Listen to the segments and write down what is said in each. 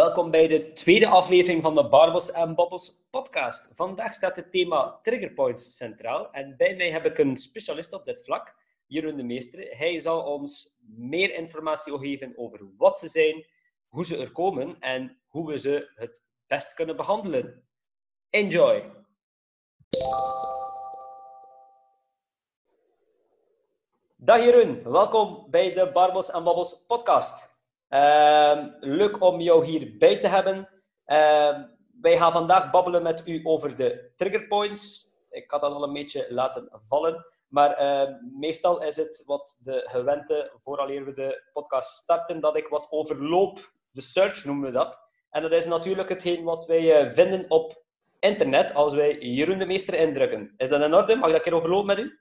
welkom bij de tweede aflevering van de Barbels en Bobbels podcast. Vandaag staat het thema triggerpoints centraal en bij mij heb ik een specialist op dit vlak, Jeroen de Meester. Hij zal ons meer informatie geven over wat ze zijn, hoe ze er komen en hoe we ze het best kunnen behandelen. Enjoy! Dag Jeroen, welkom bij de Barbels en Babbels podcast. Uh, leuk om jou hierbij te hebben. Uh, wij gaan vandaag babbelen met u over de triggerpoints. Ik had dat al een beetje laten vallen. Maar uh, meestal is het wat de gewente, vooraleer we de podcast starten, dat ik wat overloop. De search noemen we dat. En dat is natuurlijk hetgeen wat wij eh, vinden op internet als wij Jeroen de Meester indrukken. Is dat in orde? Mag ik dat keer overlopen met u?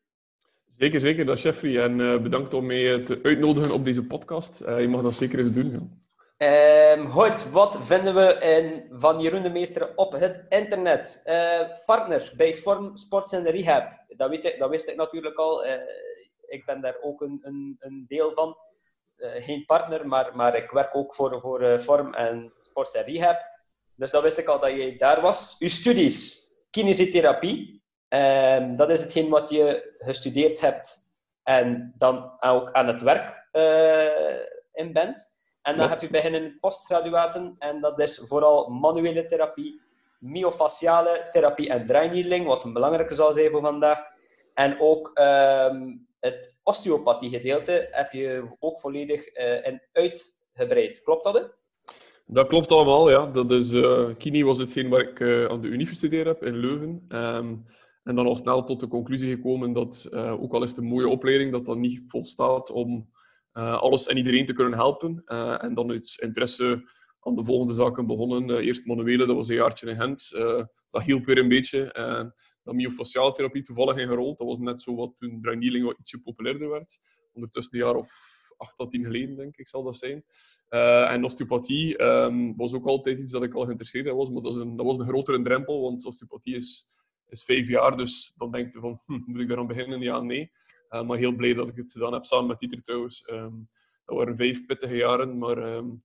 Zeker, zeker. Dat is Jeffrey. En uh, bedankt om mij te uitnodigen op deze podcast. Uh, je mag dat zeker eens doen. Ja. Goed, wat vinden we in, van Jeroen de Meester op het internet? Partner bij Form Sports en Rehab. Dat, weet dat wist ik natuurlijk al. ik ben daar ook een, een, een deel van. geen partner, maar, maar ik werk ook voor, voor Form en Sports en Rehab. Dus dat wist ik al dat jij daar was. Uw studies, kinesiotherapie. Um, dat is hetgeen wat je gestudeerd hebt en dan ook aan het werk uh, in bent. En dan heb je beginnen postgraduaten en dat is vooral manuele therapie, myofasciale therapie en draaineedling, wat een belangrijke zal zijn voor vandaag. En ook um, het osteopathie gedeelte heb je ook volledig uh, in uitgebreid. Klopt dat? Hè? Dat klopt allemaal, ja. Dat is, uh, Kini was hetgeen waar ik aan de Unie gestudeerd heb in Leuven. Um, en dan al snel tot de conclusie gekomen dat, uh, ook al is het een mooie opleiding, dat dat niet volstaat om uh, alles en iedereen te kunnen helpen. Uh, en dan uit interesse aan de volgende zaken begonnen. eerst manuele, dat was een jaartje in Gent. dat hielp weer een beetje. dan myofasciale therapie toevallig ingerold. Dat was net zo wat toen draineling wat ietsje populairder werd. Ondertussen een jaar of acht tot tien geleden, denk ik, zal dat zijn. en osteopathie um, was ook altijd iets dat ik al geïnteresseerd in was. Maar dat, een, dat was een grotere drempel, want osteopathie is is vijf jaar, dus dan denk je van, hm, moet ik daar aan beginnen? Ja, nee. Uh, maar heel blij dat ik het gedaan heb, samen met Dieter trouwens. Um, dat waren vijf pittige jaren, maar um,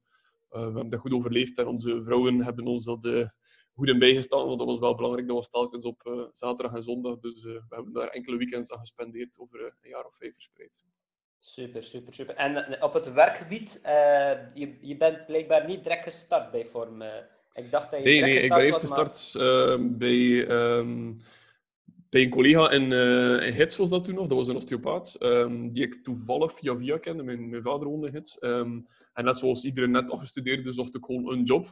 uh, we hebben dat goed overleefd. En onze vrouwen hebben ons dat uh, goed in bijgestaan, want dat was wel belangrijk. Dat was telkens op zaterdag en zondag. Dus we hebben daar enkele weekends aan gespendeerd, over een jaar of vijf verspreid. Super, super, super. En op het werkgebied, je, je bent blijkbaar niet direct gestart bij Vorm ik dacht dat je Nee, nee, ik ben eerst gestart uh, bij, um, bij een collega in, uh, in Hits, was dat toen nog. Dat was een osteopaat, um, die ik toevallig via via kende. Mijn, mijn vader woonde in Hits. Um, en net zoals iedereen net afgestudeerd, zocht ik gewoon een job.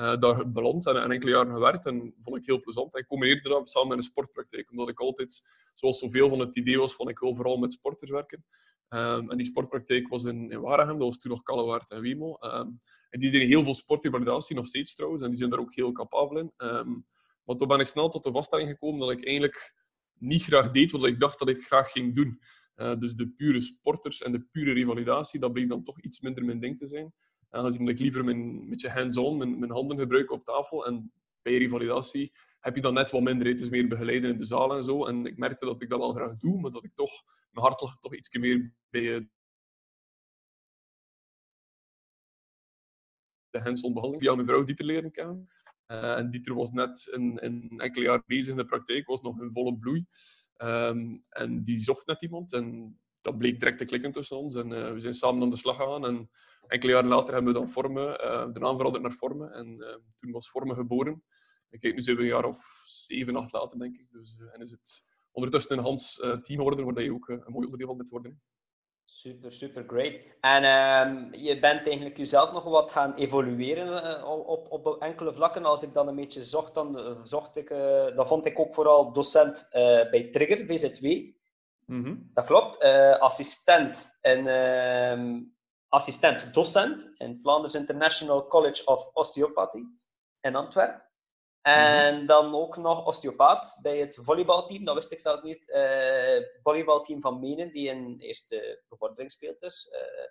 Uh, daar beland en, en enkele jaren gewerkt. En vond ik heel plezant. En ik combineerde dat samen met een sportpraktijk. Omdat ik altijd, zoals zoveel van het idee was, van ik wil vooral met sporters werken. Um, en die sportpraktijk was in, in Waregem, dat was toen nog Kallewaard en Wemo. Um, en die deden heel veel sportinvalidatie, nog steeds trouwens, en die zijn daar ook heel capabel in. Um, maar toen ben ik snel tot de vaststelling gekomen dat ik eigenlijk niet graag deed wat ik dacht dat ik graag ging doen. Uh, dus de pure sporters en de pure revalidatie, dat bleek dan toch iets minder mijn ding te zijn. Dan ik liever mijn, met je hands-on, mijn, mijn handen gebruiken op tafel. En bij revalidatie heb je dan net wat minder. Het is meer begeleiden in de zaal en zo. En ik merkte dat ik dat wel graag doe, maar dat ik toch, mijn hart lag toch iets meer bij eh, de hands-on behandeling. Via mijn vrouw Dieter leren kennen. Uh, en Dieter was net een, een enkele jaar bezig in de praktijk, was nog in volle bloei. Um, en die zocht net iemand en dat bleek direct te klikken tussen ons. En uh, we zijn samen aan de slag gegaan. En enkele jaren later hebben we dan Vormen, uh, de naam veranderd naar Vormen. En toen was Vormen geboren. En kijk, nu zijn we een jaar of zeven, acht later, denk ik. Dus, uh, en is het ondertussen een Hans team geworden, waar je ook een mooi onderdeel van bent worden. Super, super great. En um, je bent eigenlijk jezelf nog wat gaan evolueren op, op enkele vlakken. Als ik dan een beetje zocht, dan, zocht ik, dan vond ik ook vooral docent bij Trigger, VZW. Mm -hmm. Dat klopt. assistent en um, assistent docent in Flanders International College of Osteopathy in Antwerpen. En dan ook nog osteopaat bij het volleybalteam. Dat wist ik zelfs niet. Uh, volleybalteam van Menen, die in eerste bevordering speelt dus. Uh,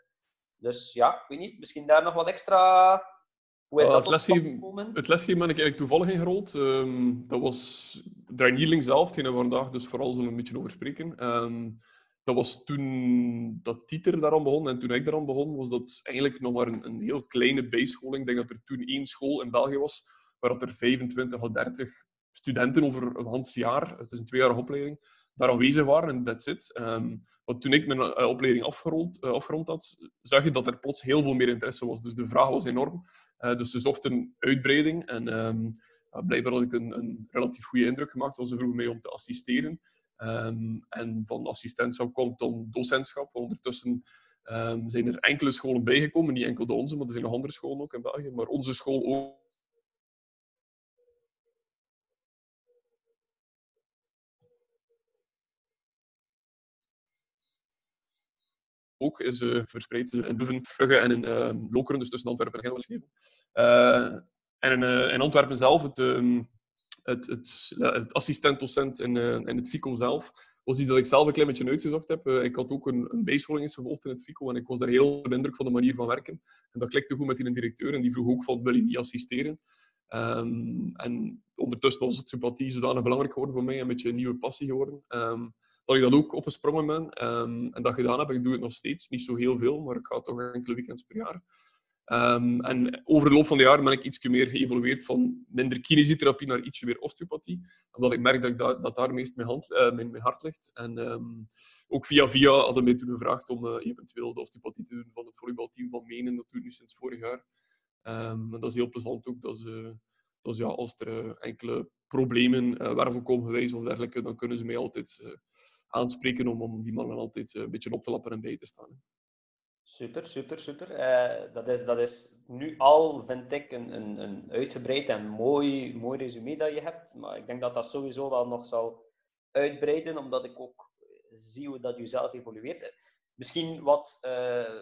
dus ja, ik weet niet. Misschien daar nog wat extra... Hoe is uh, dat het lesgeven, het lesgeven ben ik eigenlijk toevallig ingerold. Um, dat was Drainieling zelf, die we vandaag dus vooral zullen een beetje over spreken. Um, dat was toen dat Tieter daaraan begon en toen ik daaraan begon, was dat eigenlijk nog maar een, een heel kleine bijscholing. Ik denk dat er toen één school in België was, waar dat er 25 of 30 studenten over een half jaar, het is een tweejarige opleiding, daar aanwezig waren en that's it. Um, want toen ik mijn uh, opleiding afgerond, uh, afgerond had, zag je dat er plots heel veel meer interesse was. Dus de vraag was enorm. Uh, dus ze zochten uitbreiding en um, blijkbaar had ik een, een, relatief goede indruk gemaakt, want ze vroegen mij om te assisteren. Um, en van assistentschap komt dan docentschap. Ondertussen um, zijn er enkele scholen bijgekomen, niet enkel de onze, maar er zijn nog andere scholen ook in België. Maar onze school ook ook is uh, verspreid in Leuven, Brugge en in uh, Lokeren, dus tussen Antwerpen en Gent. Uh, en in, uh, in, Antwerpen zelf, het, het, het, assistent-docent in, in het FICO zelf, was iets dat ik zelf een klein beetje uitgezocht heb. ik had ook een, een bijscholing gevolgd in het FICO en ik was daar heel onder de indruk van de manier van werken. En dat klikte goed met die directeur en die vroeg ook van, wil je niet assisteren? Um, en ondertussen was het sympathie zodanig belangrijk geworden voor mij, een beetje een nieuwe passie geworden. Um, dat ik dat ook opgesprongen ben um, en dat gedaan heb. Ik doe het nog steeds, niet zo heel veel, maar ik ga toch enkele weekends per jaar. Um, en over de loop van de jaren ben ik iets meer geëvolueerd van minder kinesietherapie naar ietsje meer osteopathie. Omdat ik merk dat, ik dat, dat daar meest mijn, hand, uh, mijn, hart ligt. En um, ook via via hadden mij toen gevraagd om uh, eventueel de osteopathie te doen van het volleybalteam van Menen. Dat doe ik nu sinds vorig jaar. Um, en dat is heel plezant ook. Dat is, uh, dus ja, als er enkele problemen, uh, komen geweest of dergelijke, dan kunnen ze mij altijd aanspreken om, om die mannen altijd een beetje op te lappen en bij te staan. Super, super, super. Uh, dat, is, dat is nu al, vind ik, een, een, een uitgebreid en mooi, mooi resume dat je hebt. Maar ik denk dat dat sowieso wel nog zal uitbreiden, omdat ik ook zie hoe dat je zelf evolueert. Misschien wat uh,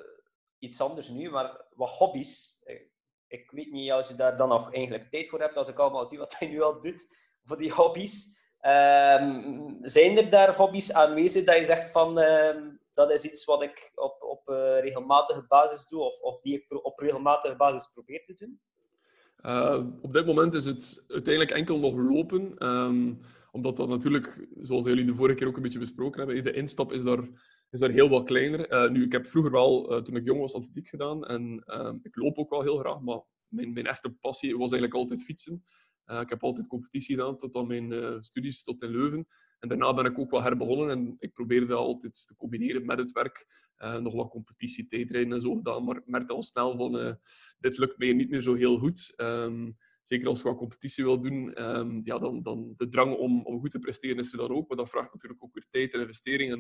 iets anders nu, maar wat hobby's. Ik weet niet als je daar dan nog eigenlijk tijd voor hebt, als ik allemaal zie wat hij nu al doet voor die hobby's. Um, zijn er daar hobby's aanwezig dat je zegt van um, dat is iets wat ik op, op uh, regelmatige basis doe of, of die ik op regelmatige basis probeer te doen? Uh, op dit moment is het uiteindelijk enkel nog lopen. Um, omdat dat natuurlijk, zoals jullie de vorige keer ook een beetje besproken hebben, de instap is daar, is daar heel wat kleiner. Uh, nu, ik heb vroeger wel, toen ik jong was, atletiek gedaan. En ik loop ook wel heel graag, maar mijn, mijn echte passie was eigenlijk altijd fietsen. Ik heb altijd competitie gedaan tot aan mijn studies tot in Leuven. En daarna ben ik ook wel herbegonnen en ik probeerde altijd te combineren met het werk. Uh, nog wat competitie, tijdrijden en zo gedaan, maar ik merkte al snel van dit lukt mij niet meer zo heel goed. Um, zeker als je wat competitie wil doen, um, ja, dan, dan de drang om, om goed te presteren is er dan ook, maar dat vraagt natuurlijk ook weer tijd en investeringen.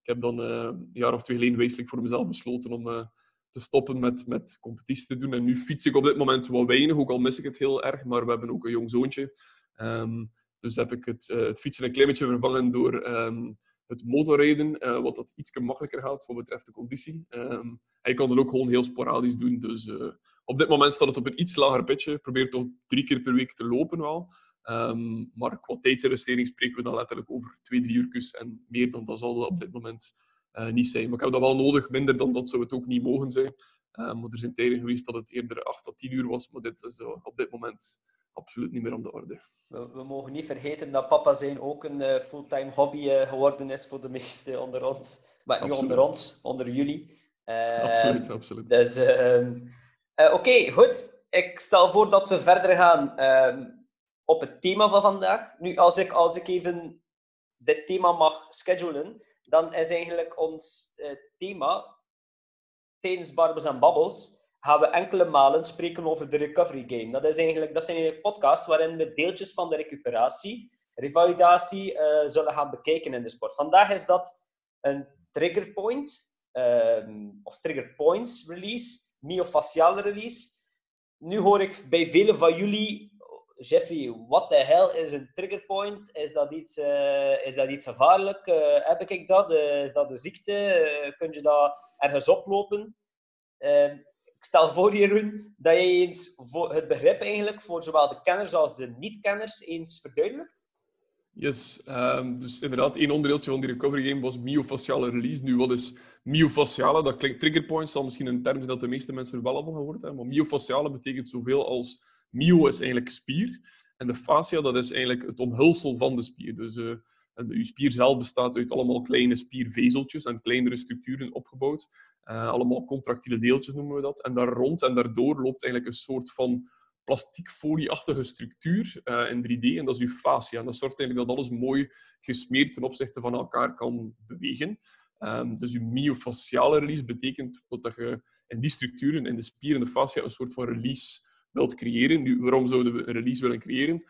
Ik heb dan een jaar of twee geleden wezenlijk voor mezelf besloten om te stoppen met, met competitie te doen. En nu fiets ik op dit moment wat weinig, ook al mis ik het heel erg. Maar we hebben ook een jong zoontje. Um, dus heb ik het, uh, het, fietsen een klein beetje vervangen door um, het motorrijden, uh, wat dat iets makkelijker gaat wat betreft de conditie. Um, en je kan het ook gewoon heel sporadisch doen. Dus uh, op dit moment staat het op een iets lager pitje. Probeer toch drie keer per week te lopen wel. Um, maar qua tijdsinvestering spreken we dan letterlijk over twee, drie uurtjes. En meer dan dat zal op dit moment niet zijn. Maar ik heb dat wel nodig, minder dan dat zou het ook niet mogen zijn. Maar er zijn tijden geweest dat het eerder 8 tot 10 uur was, maar dit is op dit moment absoluut niet meer aan de orde. We, we mogen niet vergeten dat papa zijn ook een fulltime hobby geworden is voor de meesten onder ons. Maar niet onder ons, onder jullie. absoluut, absoluut. Dus, ehm, oké, okay, goed. Ik stel voor dat we verder gaan ehm, op het thema van vandaag. Nu, als ik, als ik even dit thema mag schedulen, dan is eigenlijk ons thema tijdens Barbers en Babbels gaan we enkele malen spreken over de recovery game. Dat, is eigenlijk, dat zijn eigenlijk podcasts waarin we deeltjes van de recuperatie, revalidatie uh, zullen gaan bekijken in de sport. Vandaag is dat een trigger point, um, of trigger points release, myofasciale release. Nu hoor ik bij velen van jullie Jeffrey, wat de hel is een trigger point? Is dat iets, uh, is dat iets gevaarlijk? Uh, heb ik dat? Is dat een ziekte? kun je dat ergens oplopen? Ehm, ik stel voor, Jeroen, dat je eens het begrip eigenlijk voor zowel de kenners als de niet-kenners eens verduidelijkt. Yes, um, dus inderdaad, één onderdeeltje van die recovery game was myofasciale release. Nu, wat is myofasciale? Dat klinkt trigger point, zal misschien een term zijn dat de meeste mensen wel al van gehoord hebben. Maar myofasciale betekent zoveel als Myo is eigenlijk spier. En de fascia, dat is eigenlijk het omhulsel van de spier. Dus uh, Uw spier zelf bestaat uit allemaal kleine spiervezeltjes en kleinere structuren opgebouwd. Uh, allemaal contractiele deeltjes noemen we dat. En daar rond en daardoor loopt eigenlijk een soort van plastiekfolieachtige structuur uh, in 3D. En dat is uw fascia. En dat zorgt eigenlijk dat alles mooi gesmeerd ten opzichte van elkaar kan bewegen. Um, dus uw myofasciale release betekent dat je in die structuren, in de spieren, de fascia, een soort van release wilt creëren. Nu, waarom zouden we een release willen creëren?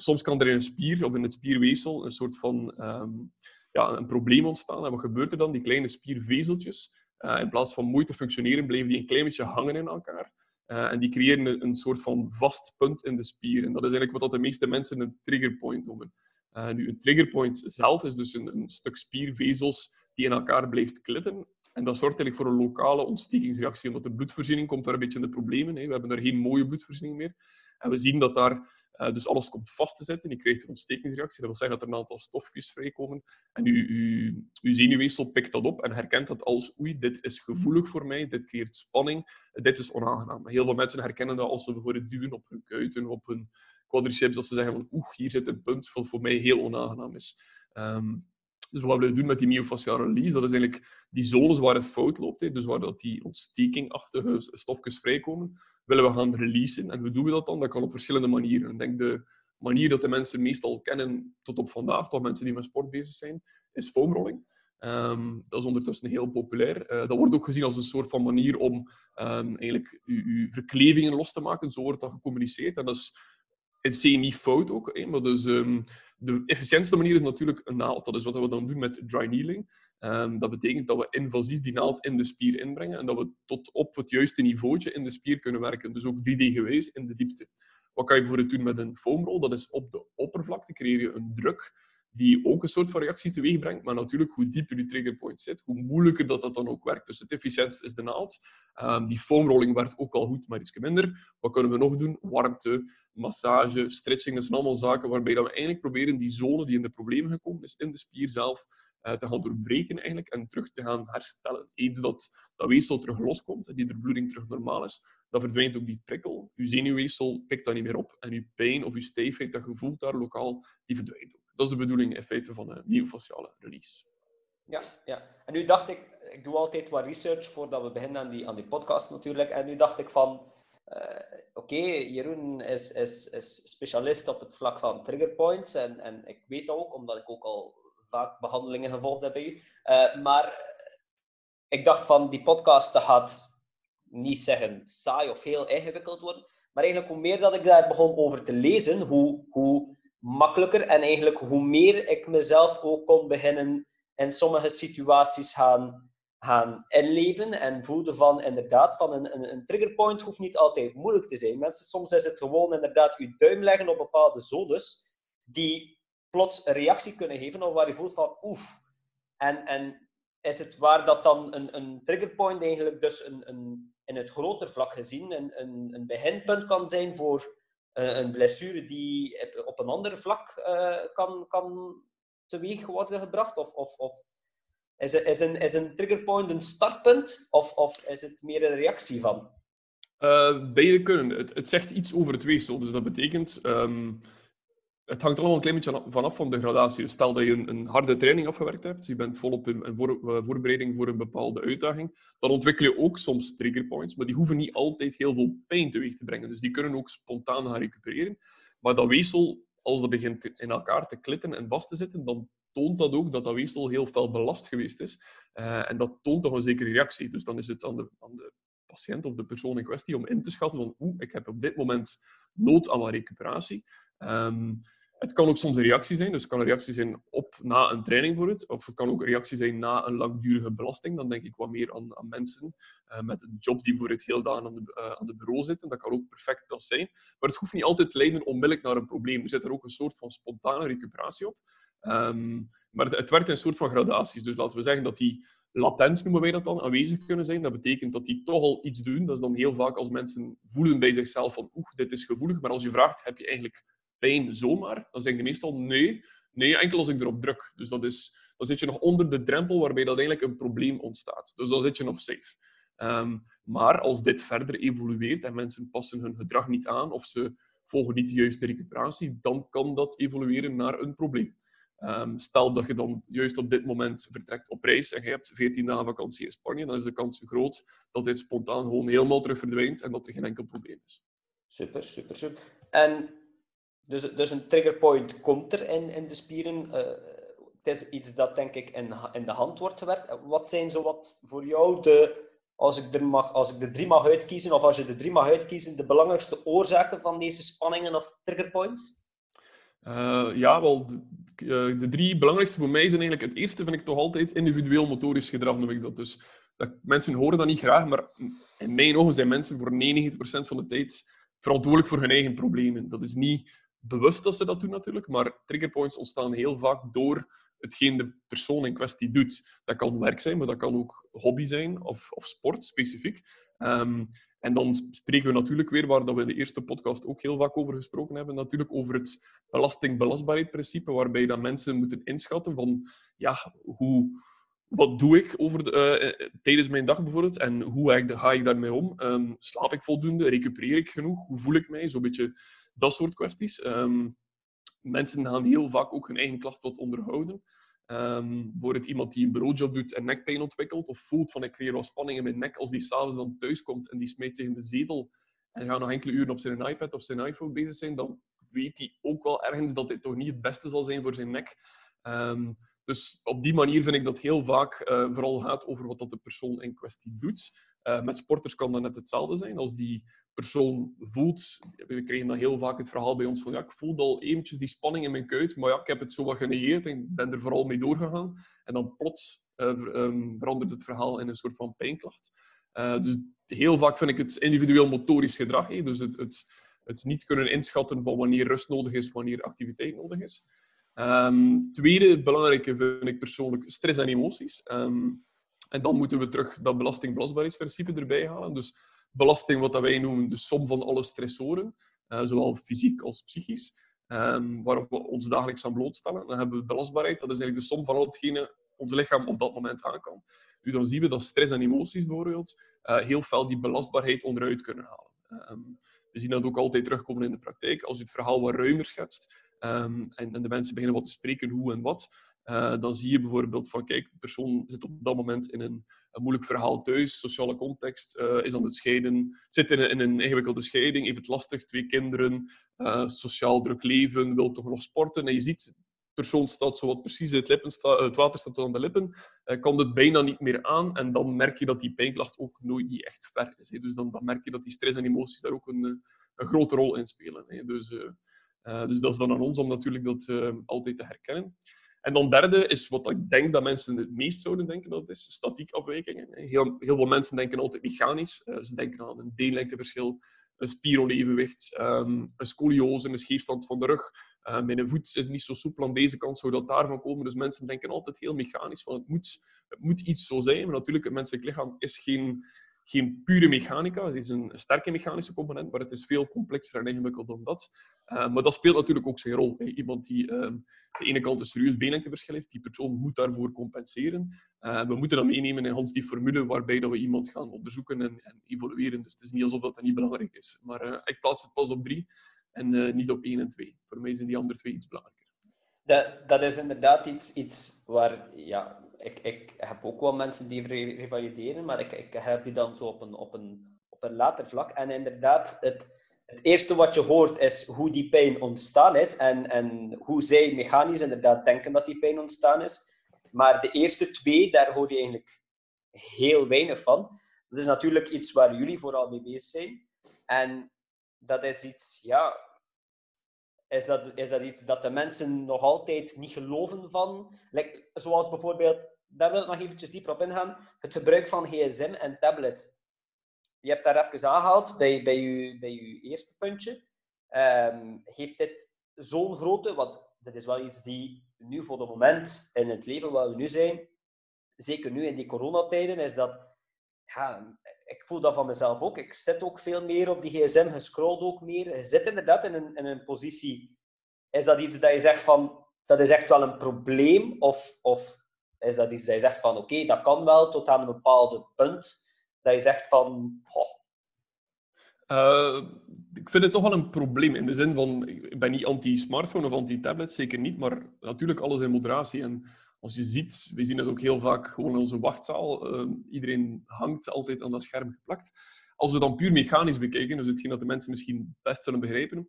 Soms kan er in een spier of in het spierweefsel een soort van um, ja, een probleem ontstaan. En wat gebeurt er dan? Die kleine spiervezeltjes, uh, in plaats van mooi te functioneren, blijven die een klein beetje hangen in elkaar. Uh, en die creëren een, soort van vast punt in de spier. En dat is eigenlijk wat de meeste mensen een triggerpoint noemen. Uh, nu, een triggerpoint zelf is dus een, een, stuk spiervezels die in elkaar blijft klitten. En dat zorgt eigenlijk voor een lokale ontstekingsreactie, omdat de bloedvoorziening komt daar een beetje in de problemen. Hè. We hebben daar geen mooie bloedvoorziening meer. En we zien dat daar uh, dus alles komt vast te zitten. Je krijgt een ontstekingsreactie. Dat wil zeggen dat er een aantal stofjes vrijkomen. En uw, uw, uw zenuwweefsel pikt dat op en herkent dat als oei, dit is gevoelig voor mij, dit creëert spanning, dit is onaangenaam. Heel veel mensen herkennen dat als ze bijvoorbeeld duwen op hun kuiten, op hun quadriceps, dat ze zeggen van oeh, hier zit een punt wat voor mij heel onaangenaam is. Um, dus wat we doen met die myofasciale release, dat is eigenlijk die zones waar het fout loopt, dus waar dat die ontstekingachtige stofjes vrijkomen, willen we gaan releasen. En hoe doen we dat dan? Dat kan op verschillende manieren. Ik denk de manier dat de mensen meestal kennen tot op vandaag, toch mensen die met sport bezig zijn, is foamrolling. Um, dat is ondertussen heel populair. Uh, dat wordt ook gezien als een soort van manier om um, eigenlijk uw, verklevingen los te maken. Zo wordt dat gecommuniceerd. En dat is in C niet fout ook. Maar dus, um, de efficiëntste manier is natuurlijk een naald. Dat is wat we dan doen met dry needling. Um, dat betekent dat we invasief die naald in de spier inbrengen en dat we tot op het juiste niveautje in de spier kunnen werken. Dus ook 3D-gewijs in de diepte. Wat kan je bijvoorbeeld doen met een foamrol? Dat is op de oppervlakte creëer je een druk die ook een soort van reactie teweeg brengt. Maar natuurlijk, hoe dieper je triggerpoint zit, hoe moeilijker dat, dat dan ook werkt. Dus het efficiëntste is de naald. Um, die foamrolling werkt ook al goed, maar iets minder. Wat kunnen we nog doen? Warmte, massage, stretching. Dat zijn allemaal zaken waarbij we eigenlijk proberen die zone die in de problemen gekomen is, in de spier zelf, uh, te gaan doorbreken eigenlijk, en terug te gaan herstellen. Eens dat dat weefsel terug loskomt en die bloeding terug normaal is, dan verdwijnt ook die prikkel. Uw zenuwweefsel pikt dat niet meer op en uw pijn of uw stijfheid dat je voelt daar lokaal, die verdwijnt ook. Dat is de bedoeling in feite van een myofasciale release. Ja, ja. En nu dacht ik, ik doe altijd wat research voordat we beginnen aan die, aan die podcast natuurlijk. En nu dacht ik van, uh, oké, Jeroen is, is, is specialist op het vlak van triggerpoints. En, en ik weet ook, omdat ik ook al vaak behandelingen gevolgd heb bij u. Uh, maar ik dacht van, die podcast gaat niet zeggen saai of heel ingewikkeld worden. Maar eigenlijk hoe meer dat ik daar begon over te lezen, hoe, hoe makkelijker en eigenlijk hoe meer ik mezelf ook kon beginnen in sommige situaties gaan, gaan inleven en voelde van inderdaad van een, een, een triggerpoint hoeft niet altijd moeilijk te zijn. Mensen, soms is het gewoon inderdaad je duim leggen op bepaalde zones die plots een reactie kunnen geven of waar je voelt van oef. En, en is het waar dat dan een, een triggerpoint eigenlijk dus een, een, in het groter vlak gezien een, een, een beginpunt kan zijn voor een blessure die op een ander vlak uh, kan, kan teweeg worden gebracht? Of, of, of is, is, een, is een triggerpoint een startpunt of, of is het meer een reactie van? Uh, beide kunnen. Het, zegt iets over het weefsel. Dus dat betekent um, het hangt allemaal een klein beetje vanaf van de gradatie. Dus stel dat je een, een harde training afgewerkt hebt, dus je bent volop in, uh, voorbereiding voor een bepaalde uitdaging, dan ontwikkel je ook soms triggerpoints, maar die hoeven niet altijd heel veel pijn teweeg te brengen. Dus die kunnen ook spontaan gaan recupereren. Maar dat weefsel, als dat begint in elkaar te klitten en vast te zitten, dan toont dat ook dat dat weefsel heel fel belast geweest is. Uh, en dat toont toch een zekere reactie. Dus dan is het aan de, aan de patiënt of de persoon in kwestie om in te schatten van oeh, ik heb op dit moment nood aan een recuperatie. Um, het kan ook soms een reactie zijn. Dus het kan een reactie zijn op na een training bijvoorbeeld. Of het kan ook een reactie zijn na een langdurige belasting. Dan denk ik wat meer aan, aan mensen uh, met een job die voor het heel dagen aan de, uh, aan de bureau zitten. Dat kan ook perfect dat zijn. Maar het hoeft niet altijd te leiden onmiddellijk naar een probleem. Er zit er ook een soort van spontane recuperatie op. Um, maar het, het werkt in een soort van gradaties. Dus laten we zeggen dat die latent, noemen wij dat dan, aanwezig kunnen zijn. Dat betekent dat die toch al iets doen. Dat is dan heel vaak als mensen voelen bij zichzelf van oeh, dit is gevoelig. Maar als je vraagt, heb je eigenlijk pijn zomaar? Dan zeggen de meestal nee. Nee, enkel als ik erop druk. Dus dat is, dan zit je nog onder de drempel waarbij dat eigenlijk een probleem ontstaat. Dus dan zit je nog safe. Um, maar als dit verder evolueert en mensen passen hun gedrag niet aan of ze volgen niet de juiste recuperatie, dan kan dat evolueren naar een probleem. Ehm, stel dat je dan juist op dit moment vertrekt op reis en je hebt 14 dagen vakantie in Spanje, dan is de kans groot dat dit spontaan gewoon helemaal terug verdwijnt en dat er geen enkel probleem is. Super, super, super. En dus, dus een triggerpoint komt er in, in de spieren. Uh, het is iets dat denk ik in, in de hand wordt gewerkt. Wat zijn zo wat voor jou de, als ik, er mag, als ik de drie mag uitkiezen, of als je de drie mag uitkiezen, de belangrijkste oorzaken van deze spanningen of triggerpoints? Uh, ja, wel, de, de, drie belangrijkste voor mij zijn eigenlijk... Het eerste vind ik toch altijd individueel motorisch gedrag, noem ik dat. Dus dat, mensen horen dat niet graag, maar in mijn ogen zijn mensen voor 99% van de tijd verantwoordelijk voor hun eigen problemen. Dat is niet bewust dat ze dat doen natuurlijk, maar triggerpoints ontstaan heel vaak door hetgeen de persoon in kwestie doet. Dat kan werk zijn, maar dat kan ook hobby zijn of, of sport specifiek. Um, en dan spreken we natuurlijk weer, waar dat we in de eerste podcast ook heel vaak over gesproken hebben, natuurlijk over het belastingbelastbaarheid-principe, waarbij dat mensen moeten inschatten van, ja, hoe, wat doe ik over de, uh, tijdens mijn dag bijvoorbeeld en hoe ga ik daarmee om? Um, slaap ik voldoende? Recupereer ik genoeg? Hoe voel ik mij? Zo'n beetje dat soort kwesties. Um, mensen gaan heel vaak ook hun eigen klacht wat onderhouden. Um, voor het iemand die een bureaujob doet en nekpijn ontwikkelt, of voelt van ik kreeg wel spanning in mijn nek als die s'avonds dan thuis komt en die smijt zich in de zetel en gaat nog enkele uren op zijn iPad of zijn iPhone bezig zijn, dan weet hij ook wel ergens dat dit toch niet het beste zal zijn voor zijn nek. Um, dus op die manier vind ik dat heel vaak uh, vooral gaat over wat dat de persoon in kwestie doet. Uh, met sporters kan dat net hetzelfde zijn. Als die persoon voelt, we krijgen dan heel vaak het verhaal bij ons van ja, ik voelde al eventjes die spanning in mijn kuit, maar ja, ik heb het zo wat genegeerd en ben er vooral mee doorgegaan. En dan plots uh, um, verandert het verhaal in een soort van pijnklacht. Uh, dus heel vaak vind ik het individueel motorisch gedrag. Dus het, het, het niet kunnen inschatten van wanneer rust nodig is, wanneer activiteit nodig is. Um, tweede belangrijke vind ik persoonlijk stress en emoties. Um, en dan moeten we terug dat belastingbelastbaarheidsprincipe erbij halen. Dus belasting, wat wij noemen de som van alle stressoren, uh, zowel fysiek als psychisch, um, waarop we ons dagelijks aan blootstellen. Dan hebben we belastbaarheid, dat is eigenlijk de som van al hetgene ons lichaam op dat moment aan kan. Nu, dan zien we dat stress en emoties bijvoorbeeld uh, heel fel die belastbaarheid onderuit kunnen halen. Um, we zien dat ook altijd terugkomen in de praktijk. Als je het verhaal wat ruimer schetst um, en, en, de mensen beginnen wat te spreken hoe en wat, uh, dan zie je bijvoorbeeld van, kijk, de persoon zit op dat moment in een, een moeilijk verhaal thuis, sociale context, uh, is aan het scheiden, zit in een, een ingewikkelde scheiding, heeft het lastig, twee kinderen, uh, sociaal druk leven, wil toch nog sporten. En je ziet, de persoon staat zo wat precies, het, lippen het water staat aan de lippen, kan het bijna niet meer aan. En dan merk je dat die pijnklacht ook nooit niet echt ver is. Dus dan, dan merk je dat die stress en emoties daar ook een, een grote rol in spelen. Dus, dus dat is dan aan ons om natuurlijk dat altijd te herkennen. En dan derde is wat ik denk dat mensen het meest zouden denken dat is, statiek afwijkingen. Heel, heel veel mensen denken altijd mechanisch. Uh, ze denken aan een beenlengteverschil, een spieronevenwicht, um, een scoliose, een scheefstand van de rug. Uh, mijn voet is niet zo soepel aan deze kant, zou dat daarvan komen? Dus mensen denken altijd heel mechanisch van het moet, het moet iets zo zijn. Maar natuurlijk, het menselijk lichaam is geen geen pure mechanica. Het is een sterke mechanische component, maar het is veel complexer en ingewikkeld dan dat. Uh, maar dat speelt natuurlijk ook zijn rol. Iemand die uh, de ene kant een serieus beenlengteverschil heeft, die persoon moet daarvoor compenseren. Uh, we moeten dat meenemen in Hans die formule waarbij dat we iemand gaan onderzoeken en, en evolueren. Dus het is niet alsof dat, dat niet belangrijk is. Maar eh, ik plaats het pas op drie en niet op één en twee. Voor mij zijn die andere twee iets belangrijker. Dat, dat is inderdaad iets, iets waar ja, ik, ik heb ook wel mensen die revalideren, maar ik, ik heb die dan zo op een, op, een, op een later vlak. En inderdaad, het, het eerste wat je hoort is hoe die pijn ontstaan is en, en hoe zij mechanisch inderdaad denken dat die pijn ontstaan is. Maar de eerste twee, daar hoor je eigenlijk heel weinig van. Dat is natuurlijk iets waar jullie vooral mee bezig zijn. En dat is iets, ja, is dat, is dat iets dat de mensen nog altijd niet geloven van? Zoals bijvoorbeeld, daar wil ik nog eventjes dieper op ingaan, het gebruik van gsm en tablet. Je hebt daar even aangehaald bij, bij, je, bij je eerste puntje. Um, heeft dit zo'n grote, want dit is wel iets die nu voor het moment in het leven waar we nu zijn, zeker nu in die coronatijden, is dat ja, ik voel dat van mezelf ook. Ik zit ook veel meer op die gsm, je scrolt ook meer. Je zit inderdaad in een, in een positie. Is dat iets dat je zegt van, dat is echt wel een probleem? Of, of is dat iets dat je zegt van, oké, dat kan wel tot aan een bepaald punt. Dat je zegt van, Uh, ik vind het toch wel een probleem in de zin van, ik ben niet anti-smartphone of anti-tablet, zeker niet, maar natuurlijk alles in moderatie. En als je ziet, we zien het ook heel vaak gewoon in onze wachtzaal, uh, iedereen hangt altijd aan dat scherm geplakt. Als we dan puur mechanisch bekijken, dus hetgeen dat de mensen misschien best zullen begrijpen,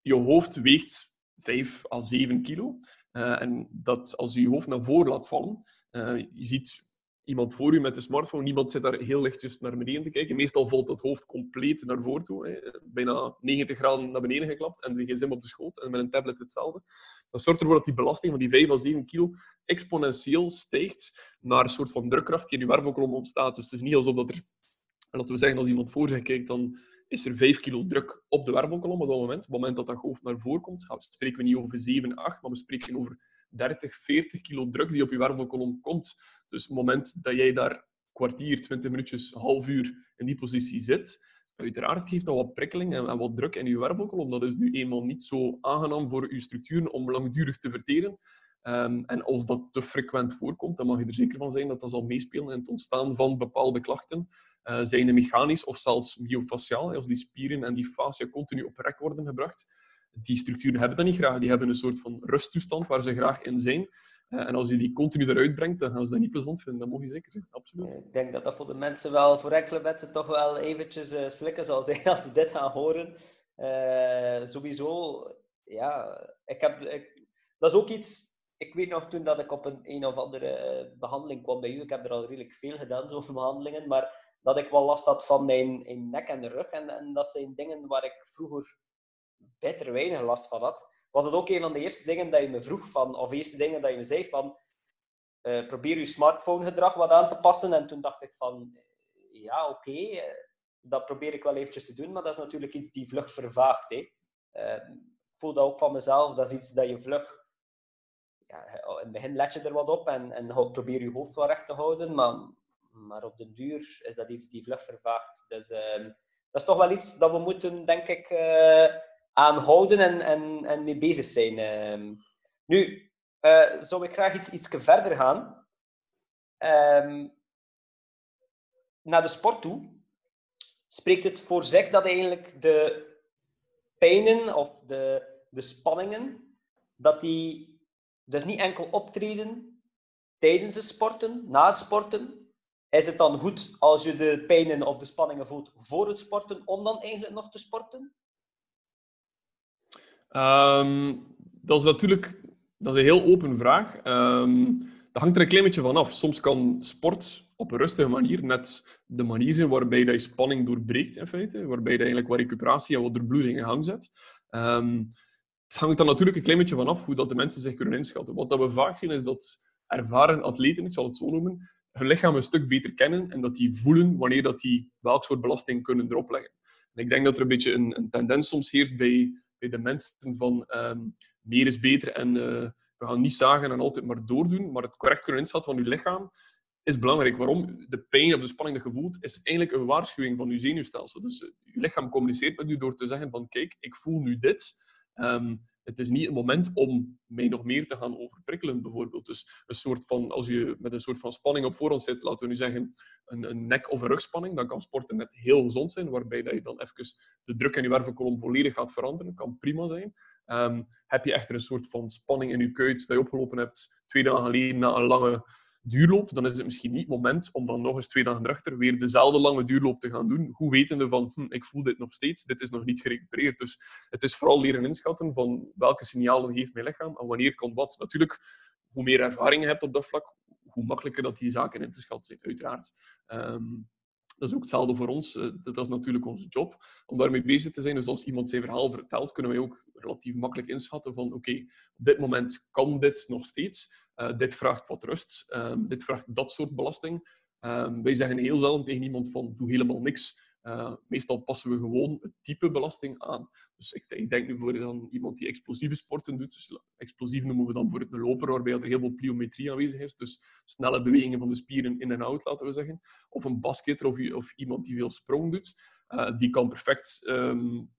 je hoofd weegt 5 à 7 kilo. Uh, en dat als je je hoofd naar voren laat vallen, uh, je ziet iemand voor u met een smartphone, niemand zit daar heel lichtjes naar beneden te kijken. Meestal valt het hoofd compleet naar voren toe, hè. bijna 90 graden naar beneden geklapt en de gsm op de schoot. En met een tablet hetzelfde. Dat zorgt ervoor dat die belasting van die 5 à 7 kilo exponentieel stijgt naar een soort van drukkracht die in uw wervelkolom ontstaat. Dus het is niet alsof dat er, laten we zeggen, als iemand voor zich kijkt, dan is er 5 kilo druk op de wervelkolom op dat moment. Op het moment dat dat hoofd naar voren komt, spreken we niet over 7, 8, maar we spreken over 30, 40 kilo druk die op je wervelkolom komt. Dus het moment dat jij daar kwartier, 20 minuutjes, half uur in die positie zit, uiteraard geeft dat wat prikkeling en, wat druk in je wervelkolom. Dat is nu eenmaal niet zo aangenaam voor je structuren om langdurig te verteren. Um, en als dat te frequent voorkomt, dan mag je er zeker van zijn dat dat zal meespelen in het ontstaan van bepaalde klachten. Uh, zijn de mechanisch of zelfs myofasciaal, als die spieren en die fascia continu op rek worden gebracht die structuren hebben dat niet graag. Die hebben een soort van rusttoestand waar ze graag in zijn. Eh, en als je die continu eruit brengt, dan gaan ze dat niet plezant vinden. Dat mag je zeker zeggen, absoluut. Ik denk dat dat voor de mensen wel, voor enkele mensen, toch wel eventjes uh, slikken zal zijn als ze dit gaan horen. Uh, sowieso, ja, ik heb, dat is ook iets... Ik weet nog toen dat ik op een een of andere behandeling kwam bij u, ik heb er al redelijk veel gedaan, zo'n behandelingen, maar dat ik wel last had van mijn, mijn nek en de rug. En, en dat zijn dingen waar ik vroeger beter weinig last van had, was het ook een van de eerste dingen dat je me vroeg van, of eerste dingen dat je me zei van, uh, probeer je smartphone-gedrag wat aan te passen. En toen dacht ik van, ja, oké, eh, dat probeer ik wel eventjes te doen, maar dat is natuurlijk iets die vlug vervaagt. Hè. Uh, ik voel dat ook van mezelf, dat is iets dat je vlug... Ja, in het begin let je er wat op en, en probeer je hoofd wel recht te houden, maar, maar op den duur is dat iets die vlug vervaagt. Dus ehm, dat is toch wel iets dat we moeten, denk ik aanhouden en, en, en mee bezig zijn. Ehm. nu, uh, zou ik graag iets, iets verder gaan. Um, naar de sport toe. Spreekt het voor zich dat eigenlijk de pijnen of de, de spanningen, dat die dus niet enkel optreden tijdens het sporten, na het sporten, is het dan goed als je de pijnen of de spanningen voelt voor het sporten, om dan eigenlijk nog te sporten? Um, dat is natuurlijk dat is een heel open vraag. Um, dat hangt er een klein beetje van af. Soms kan sport op een rustige manier net de manier zijn waarbij je spanning doorbreekt, in feite. Waarbij je eigenlijk wat recuperatie en wat doorbloeding in gang zet. Um, het hangt dan natuurlijk een klein beetje van af hoe dat de mensen zich kunnen inschatten. Wat dat we vaak zien is dat ervaren atleten, ik zal het zo noemen, hun lichaam een stuk beter kennen en dat die voelen wanneer dat die welk soort belasting kunnen erop leggen. En ik denk dat er een beetje een, een tendens soms heerst bij bij de mensen van um, meer is beter en uh, we gaan niet zagen en altijd maar doordoen, maar het correct kunnen inschatten van je lichaam is belangrijk. Waarom? De pijn of de spanning die je voelt, is eigenlijk een waarschuwing van je zenuwstelsel. Dus je lichaam communiceert met u door te zeggen van kijk, ik voel nu dit. Um, het is niet het moment om mij nog meer te gaan overprikkelen, bijvoorbeeld. Dus een soort van, als je met een soort van spanning op voorhand zit, laten we nu zeggen een, een nek- of een rugspanning, dan kan sporten net heel gezond zijn, waarbij dat je dan even de druk in je wervelkolom volledig gaat veranderen. kan prima zijn. Um, heb je echter een soort van spanning in je kuit dat je opgelopen hebt twee dagen geleden na een lange duurloop, dan is het misschien niet het moment om dan nog eens twee dagen erachter weer dezelfde lange duurloop te gaan doen. Hoe wetende van, hm, ik voel dit nog steeds, dit is nog niet gerecupereerd. Dus het is vooral leren inschatten van welke signalen geeft mijn lichaam en wanneer komt wat. Natuurlijk, hoe meer ervaring je hebt op dat vlak, hoe makkelijker dat die zaken in te schatten zijn, uiteraard. Um, dat is ook hetzelfde voor ons. Eh, dat is natuurlijk onze job om daarmee bezig te zijn. Dus als iemand zijn verhaal vertelt, kunnen wij ook relatief makkelijk inschatten van oké, op dit moment kan dit nog steeds. Uh, dit vraagt wat rust. Um, dit vraagt dat soort belasting. Um, wij zeggen heel zelden tegen iemand van doe helemaal niks. Uh, meestal passen we gewoon het type belasting aan. Dus ik, ik denk nu voor dan iemand die explosieve sporten doet. Dus explosief noemen we dan voor het loper, waarbij er heel veel pliometrie aanwezig is. Dus snelle bewegingen van de spieren in en out, laten we zeggen. Of een basketter of, of iemand die veel sprong doet. Uh, die kan perfect, um,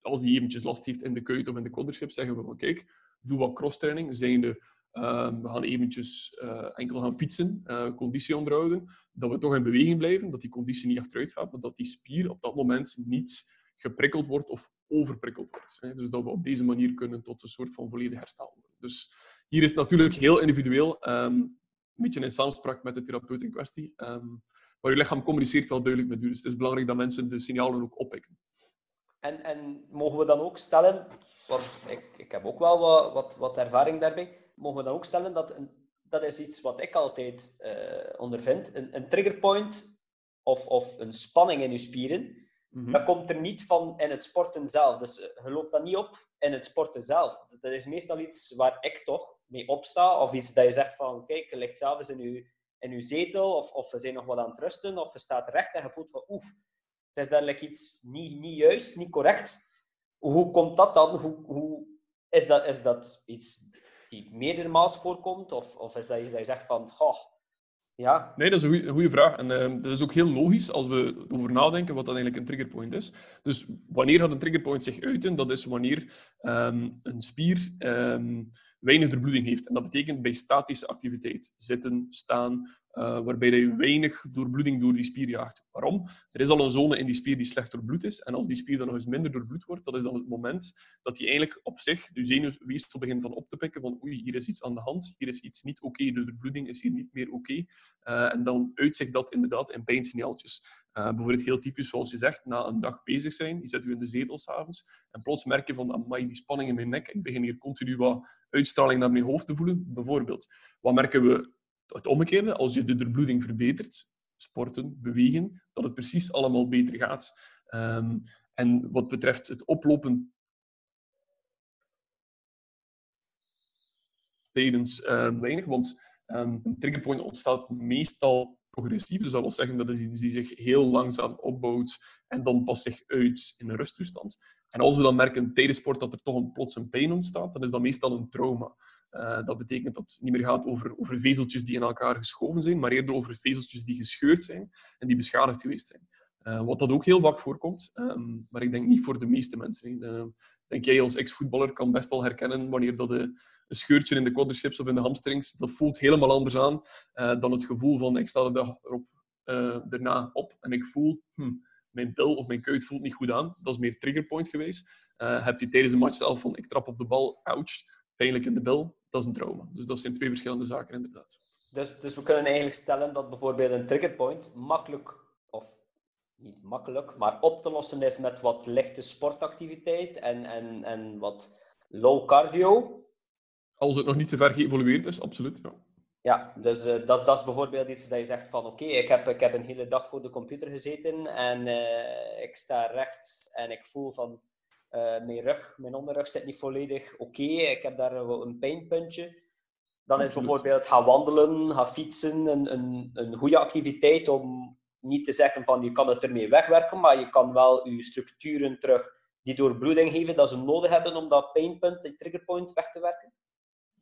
als die eventjes last heeft in de kuit of in de quadriceps, zeggen we van kijk, doe wat crosstraining. Zijn de ehm, we gaan eventjes uh, enkel gaan fietsen, uh, conditie onderhouden, dat we toch in beweging blijven, dat die conditie niet achteruit gaat, maar dat die spier op dat moment niet geprikkeld wordt of overprikkeld wordt. Dus dat we op deze manier kunnen tot een soort van volledig herstel Dus hier is het natuurlijk heel individueel, um, een beetje in samenspraak met de therapeut in kwestie. Um, maar je lichaam communiceert wel duidelijk met u. Dus het is belangrijk dat mensen de signalen ook oppikken. En, en mogen we dan ook stellen, want ik, ik heb ook wel wat, wat, wat ervaring daarbij, mogen we dan ook stellen dat, een, dat is iets wat ik altijd uh, ondervind, een, een triggerpoint of, of een spanning in je spieren, Mm Dat komt er niet van in het sporten zelf. Dus eh, je loopt dat niet op in het sporten zelf. Dat is meestal iets waar ik toch mee opsta. Of iets dat je zegt van, kijk, je ligt zelfs in je, in je zetel. Of, of we zijn nog wat aan het rusten. Of je staat recht en je voelt van, oef, het is duidelijk iets niet, niet juist, niet correct. Hoe komt dat dan? Hoe, hoe, is, dat, is dat iets die meerdermaals voorkomt? Of, of is dat iets dat je zegt van, goh, ja. Nee, dat is een goede vraag. En uh, dat is ook heel logisch als we over nadenken wat dat eigenlijk een triggerpoint is. Dus wanneer gaat een triggerpoint zich uiten? Dat is wanneer um, een spier um, weinig doorbloeding heeft. En dat betekent bij statische activiteit. Zitten, staan, uh, waarbij je weinig doorbloeding door die spier jaagt. Waarom? Er is al een zone in die spier die slecht doorbloed is. En als die spier dan nog eens minder doorbloed wordt, dat is dan het moment dat hij eigenlijk op zich de zenuwweefsel begint van op te pikken van oei, hier is iets aan de hand, hier is iets niet oké, de doorbloeding is hier niet meer oké. Uh, en dan uitzicht dat inderdaad in pijnsignaaltjes. Uh, bijvoorbeeld heel typisch, zoals je zegt, na een dag bezig zijn, je zet u in de zetel s'avonds en plots merk je van, amai, die spanning in mijn nek, ik begin hier continu wat uitstraling naar mijn hoofd te voelen, bijvoorbeeld. Wat merken we het omgekeerde, als je de doorbloeding verbetert, sporten, bewegen, dat het precies allemaal beter gaat. Um, en wat betreft het oplopen tijdens weinig, want um, een triggerpoint ontstaat meestal progressief. Dus dat wil zeggen dat iets die zich heel langzaam opbouwt en dan pas zich uit in een rusttoestand. En als we dan merken tijdens sport dat er toch een plots een pijn ontstaat, dan is dat meestal een trauma. Uh, dat betekent dat het niet meer gaat over, over vezeltjes die in elkaar geschoven zijn, maar eerder over vezeltjes die gescheurd zijn en die beschadigd geweest zijn. Uh, wat dat ook heel vaak voorkomt, um, maar ik denk niet voor de meeste mensen. Uh, denk jij als ex-voetballer kan best wel herkennen wanneer dat een, scheurtje in de quadriceps of in de hamstrings, dat voelt helemaal anders aan dan het gevoel van ik sta de dag erop, daarna op en ik voel hm, mijn bil of mijn kuit voelt niet goed aan. Dat is meer triggerpoint geweest. heb je tijdens een match zelf van ik trap op de bal, ouch, pijnlijk in de bil, dat is een trauma. Dus dat zijn twee verschillende zaken, inderdaad. Dus, dus we kunnen eigenlijk stellen dat bijvoorbeeld een triggerpoint makkelijk, of niet makkelijk, maar op te lossen is met wat lichte sportactiviteit en, en, en wat low cardio. Als het nog niet te ver geëvolueerd is, absoluut. Ja, ja dus uh, dat, dat is bijvoorbeeld iets dat je zegt van oké, ik, heb, ik heb een hele dag voor de computer gezeten en uh, ik sta rechts en ik voel van mijn rug, mijn onderrug zit niet volledig oké. Ik heb daar een pijnpuntje. Dan is bijvoorbeeld gaan wandelen, gaan fietsen een, een, een goede activiteit om niet te zeggen van je kan het ermee wegwerken, maar je kan wel je structuren terug die doorbloeding geven dat ze nodig hebben om dat pijnpunt, die triggerpoint weg te werken.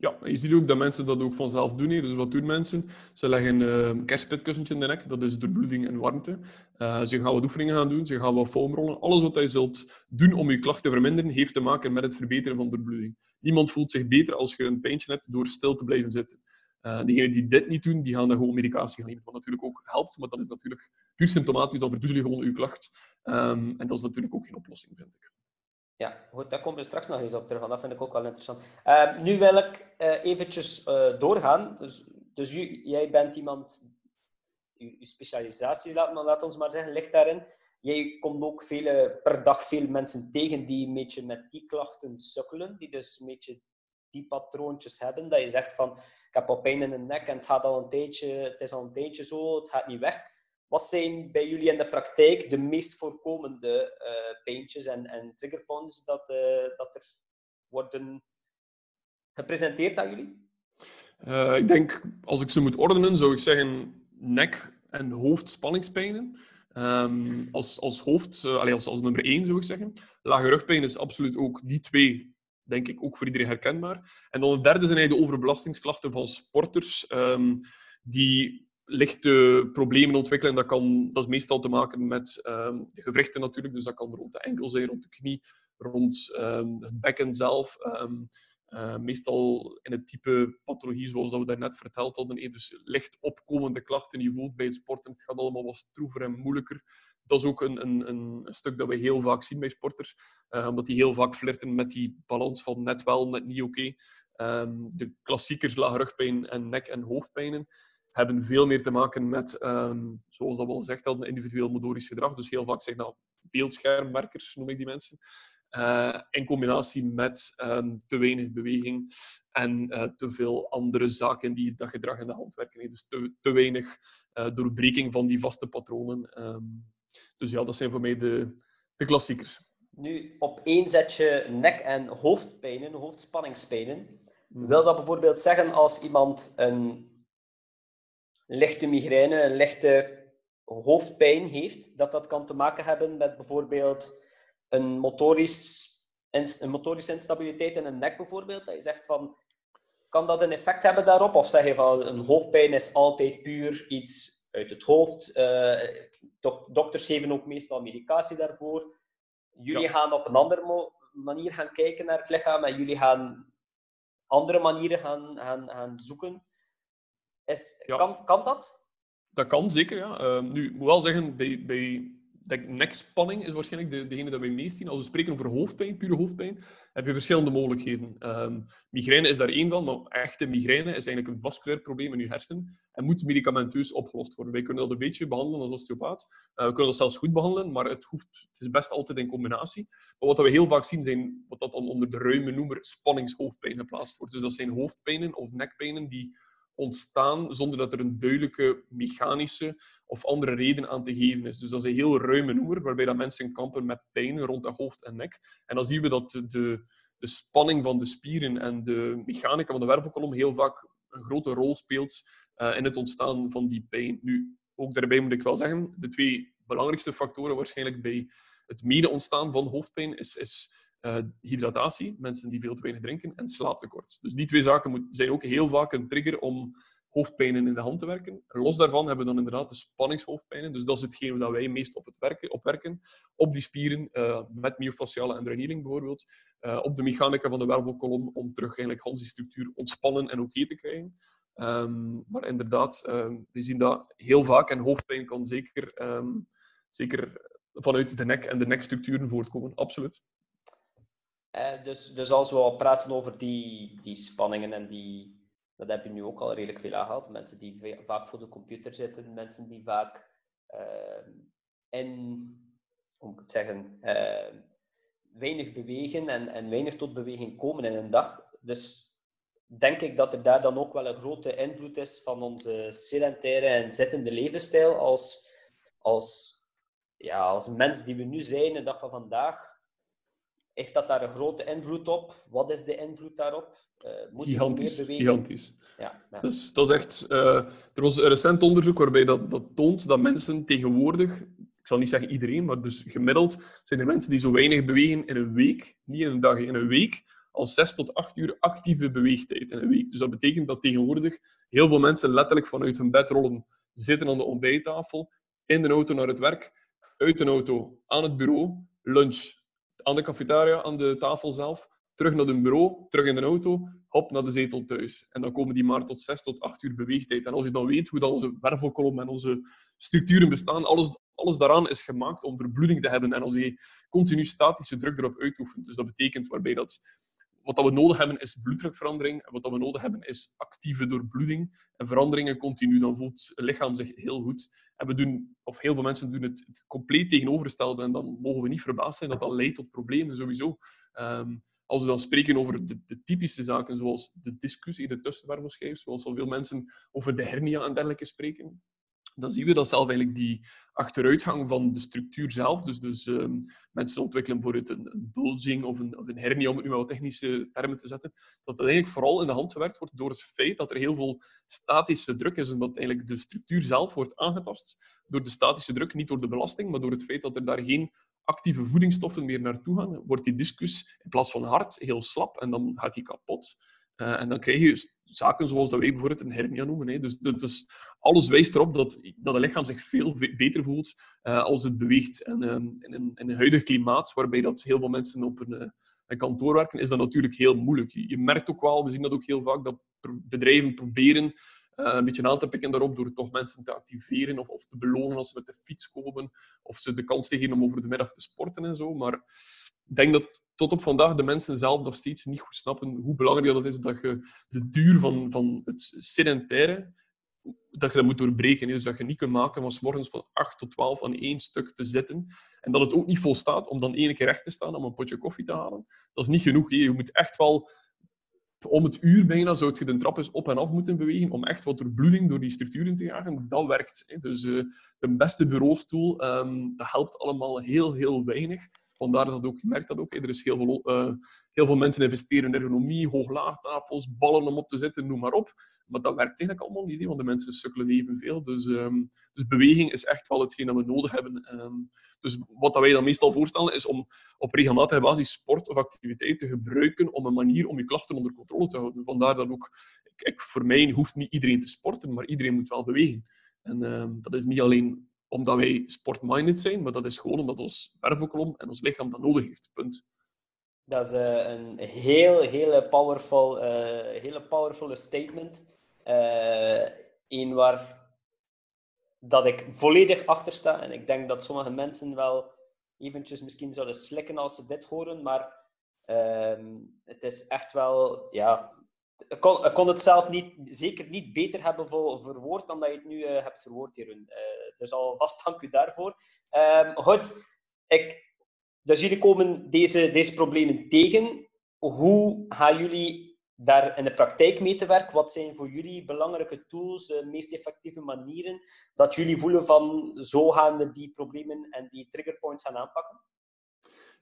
Ja, je ziet ook dat mensen dat ook vanzelf doen. Dus wat doen mensen? Ze leggen een uh, kerstpitkussentje in de nek, dat is doorbloeding en warmte. Uh, ze gaan wat oefeningen gaan doen, ze gaan wat foamrollen. Alles wat je zult doen om je klachten te verminderen, heeft te maken met het verbeteren van de doorbloeding. Niemand voelt zich beter als je een pijntje hebt door stil te blijven zitten. Uh, diegenen die dit niet doen, die gaan dan gewoon medicatie gaan nemen. Wat natuurlijk ook helpt, maar dat is natuurlijk puur symptomatisch, dan verdoezelen je gewoon je klacht. Um, en dat is natuurlijk ook geen oplossing, vind ik. Ja, goed, daar komen we straks nog eens op terug, want dat vind ik ook wel interessant. Uh, nu wil ik uh, eventjes uh, doorgaan. Dus, dus jij bent iemand, uw, specialisatie, laat, laat ons maar zeggen, ligt daarin. Jij komt ook per dag veel mensen tegen die een beetje met die klachten sukkelen, die dus een beetje die patroontjes hebben, dat je zegt van, ik heb al pijn in de nek en het, gaat al een tijdje, het is al een tijdje zo, het gaat niet weg. Wat zijn bij jullie in de praktijk de meest voorkomende uh, pijntjes en, en triggerpoints dat, uh, dat er worden gepresenteerd aan jullie? Uh, ik denk, als ik ze moet ordenen, zou ik zeggen nek- en hoofdspanningspijnen. Um, als, als hoofd, als, als nummer één zou ik zeggen. Lage rugpijn is absoluut ook die twee, denk ik, ook voor iedereen herkenbaar. En dan de derde zijn de overbelastingsklachten van sporters, um, die lichte problemen ontwikkelen. Dat, kan, dat is meestal te maken met um, de gewrichten natuurlijk. Dus dat kan rond de enkel zijn, rond de knie, rond um, het bekken zelf. Um, Uh, meestal in het type pathologie zoals dat we daarnet verteld hadden. Dus licht opkomende klachten. Je voelt bij het sporten, het gaat allemaal wat stroever en moeilijker. Dat is ook een, een, een stuk dat we heel vaak zien bij sporters. Uh, omdat die heel vaak flirten met die balans van net wel, net niet oké. De klassiekers, lage rugpijn en nek- en hoofdpijnen hebben veel meer te maken met, um, zoals dat we al gezegd hadden, individueel motorisch gedrag. Dus heel vaak zeg dat beeldschermmerkers, noem ik die mensen. Uh, in combinatie met um, te weinig beweging en uh, te veel andere zaken die dat gedrag in de hand werken. Dus te, te weinig uh, doorbreking van die vaste patronen. Um, dus ja, dat zijn voor mij de, de klassiekers. Nu, op één zet je nek- en hoofdpijnen, hoofdspanningspijnen. Hmm. Wil dat bijvoorbeeld zeggen als iemand een lichte migraine, een lichte hoofdpijn heeft, dat dat kan te maken hebben met bijvoorbeeld een, motorisch, een motorische instabiliteit in een nek bijvoorbeeld. Dat je zegt van, kan dat een effect hebben daarop? Of zeg je van, een hoofdpijn is altijd puur iets uit het hoofd. Uh, dok dokters geven ook meestal medicatie daarvoor. Jullie ja. gaan op een andere manier gaan kijken naar het lichaam en jullie gaan andere manieren gaan, gaan, gaan zoeken. Is, ja. kan, kan dat? Dat kan zeker, ja. Uh, nu, ik moet wel zeggen, bij, bij denk, nekspanning is waarschijnlijk de, degene dat wij meest zien. Als we spreken over hoofdpijn, pure hoofdpijn, heb je verschillende mogelijkheden. Um, migraine is daar één van, maar echte migraine is eigenlijk een vasculair probleem in je hersenen en moet medicamenteus opgelost worden. Wij kunnen dat een beetje behandelen als osteopaat. Uh, we kunnen dat zelfs goed behandelen, maar het, hoeft, het is best altijd in combinatie. Maar wat we heel vaak zien, zijn wat dat dan onder de ruime noemer spanningshoofdpijn geplaatst wordt. Dus dat zijn hoofdpijnen of nekpijnen die ontstaan zonder dat er een duidelijke mechanische of andere reden aan te geven is. Dus dat is een heel ruime noemer, waarbij dat mensen kampen met pijn rond het hoofd en nek. En dan zien we dat de, de spanning van de spieren en de mechanica van de wervelkolom heel vaak een grote rol speelt uh, in het ontstaan van die pijn. Nu, ook daarbij moet ik wel zeggen, de twee belangrijkste factoren waarschijnlijk bij het mede ontstaan van hoofdpijn is, is uh, hydratatie, mensen die veel te weinig drinken, en slaaptekort. Dus die twee zaken moet, zijn ook heel vaak een trigger om hoofdpijnen in de hand te werken. los daarvan hebben we dan inderdaad de spanningshoofdpijnen. Dus dat is hetgeen dat wij meest op, het werken, op werken. Op die spieren, uh, met myofasciale en bijvoorbeeld. Uh, op de mechanica van de wervelkolom, om terug eigenlijk Hans die structuur ontspannen en oké te krijgen. Um, maar inderdaad, um, we zien dat heel vaak. En hoofdpijn kan zeker, um, zeker vanuit de nek en de nekstructuren voortkomen. Absoluut. Uh, dus, dus als we praten over die, die spanningen en die, dat heb je nu ook al redelijk veel aangehaald. Mensen die vaak voor de computer zitten, mensen die vaak uh, in, hoe moet ik het zeggen, uh, weinig bewegen en, en weinig tot beweging komen in een dag. Dus denk ik dat er daar dan ook wel een grote invloed is van onze sedentaire en zittende levensstijl als, als, ja, als mens die we nu zijn, de dag van vandaag heeft dat daar een grote invloed op? Wat is de invloed daarop? Uh, moet gigantisch. gigantisch. Ja, ja. Dus dat is echt... Uh, er was een recent onderzoek waarbij dat, dat toont dat mensen tegenwoordig... Ik zal niet zeggen iedereen, maar dus gemiddeld zijn er mensen die zo weinig bewegen in een week, niet in een dag, in een week, al 6 tot 8 uur actieve beweegtijd in een week. Dus dat betekent dat tegenwoordig heel veel mensen letterlijk vanuit hun bed rollen, zitten aan de ontbijttafel, in de auto naar het werk, uit de auto aan het bureau, lunch, aan de cafetaria, aan de tafel zelf, terug naar hun bureau, terug in de auto, hop naar de zetel thuis. En dan komen die maar tot 6 tot 8 uur beweegtijd. En als je dan weet hoe dat onze wervelkolom en onze structuren bestaan, alles, alles daaraan is gemaakt om er bloeding te hebben. En als je continu statische druk erop uitoefent, dus dat betekent waarbij dat wat we nodig hebben is bloeddrukverandering. En wat we nodig hebben is actieve doorbloeding en veranderingen continu. Dan voelt het lichaam zich heel goed. En we doen, of heel veel mensen doen het, het compleet tegenovergestelde. En dan mogen we niet verbaasd zijn dat dat leidt tot problemen sowieso. Um, als we dan spreken over de, de, typische zaken, zoals de discussie, de tussenwervelschijf, zoals al veel mensen over de hernia en dergelijke spreken, dan zien we dat zelf eigenlijk die achteruitgang van de structuur zelf, dus, dus um, mensen ontwikkelen bijvoorbeeld een, een bulging of een, een hernia, om het nu wat technische termen te zetten, dat dat eigenlijk vooral in de hand gewerkt wordt door het feit dat er heel veel statische druk is, omdat eigenlijk de structuur zelf wordt aangetast door de statische druk, niet door de belasting, maar door het feit dat er daar geen actieve voedingsstoffen meer naartoe gaan, wordt die discus in plaats van hard heel slap en dan gaat die kapot. Uh, en dan krijg je zaken zoals dat wij bijvoorbeeld een hernia noemen. Hè. Dus, dus alles wijst erop dat, dat het lichaam zich veel beter voelt uh, als het beweegt. En uh, in, een, in een huidig klimaat, waarbij dat heel veel mensen op een, en kantoorwerken, is dat natuurlijk heel moeilijk. Je merkt ook wel, we zien dat ook heel vaak, dat bedrijven proberen een beetje aan te pikken daarop door toch mensen te activeren of, of te belonen als ze met de fiets komen of ze de kans te om over de middag te sporten en zo. Maar ik denk dat tot op vandaag de mensen zelf nog steeds niet goed snappen hoe belangrijk dat is dat je de duur van, van het sedentaire dat je dat moet doorbreken. Dus dat je niet kunt maken van s morgens van 8 tot 12 aan één stuk te zitten. En dat het ook niet volstaat om dan één keer recht te staan om een potje koffie te halen. Dat is niet genoeg. Je moet echt wel om het uur bijna zou je de trap eens op en af moeten bewegen om echt wat doorbloeding door die structuren te jagen. Dat werkt. Dus uh, de beste bureaustoel, um, dat helpt allemaal heel, heel weinig. Vandaar dat ook, je merkt dat ook. Er heel veel, uh, heel veel mensen investeren in ergonomie, hoog-laagtafels, ballen om op te zitten, noem maar op. Maar dat werkt eigenlijk allemaal niet, want de mensen sukkelen evenveel. Dus, um, dus beweging is echt wel hetgeen dat we nodig hebben. Um, dus wat wij dan meestal voorstellen, is om op regelmatige basis sport of activiteit te gebruiken om een manier om je klachten onder controle te houden. Vandaar dat ook, ik, voor mij hoeft niet iedereen te sporten, maar iedereen moet wel bewegen. En um, dat is niet alleen omdat wij sportminded zijn, maar dat is gewoon omdat ons wervelkolom en ons lichaam dat nodig heeft. Punt. Dat is uh, een heel, hele, powerful, uh, hele powerful statement. Uh, waar dat ik volledig achter sta. En ik denk dat sommige mensen wel eventjes misschien zouden slikken als ze dit horen. Maar ehm, het is echt wel, ja, ik kon, het zelf niet, zeker niet beter hebben verwoord dan dat je het nu hebt verwoord, Jeroen. Dus alvast dank u daarvoor. Um, goed, ik, dus jullie komen deze, deze problemen tegen. Hoe gaan jullie daar in de praktijk mee te werken? Wat zijn voor jullie belangrijke tools, de meest effectieve manieren dat jullie voelen van zo gaan we die problemen en die triggerpoints gaan aanpakken?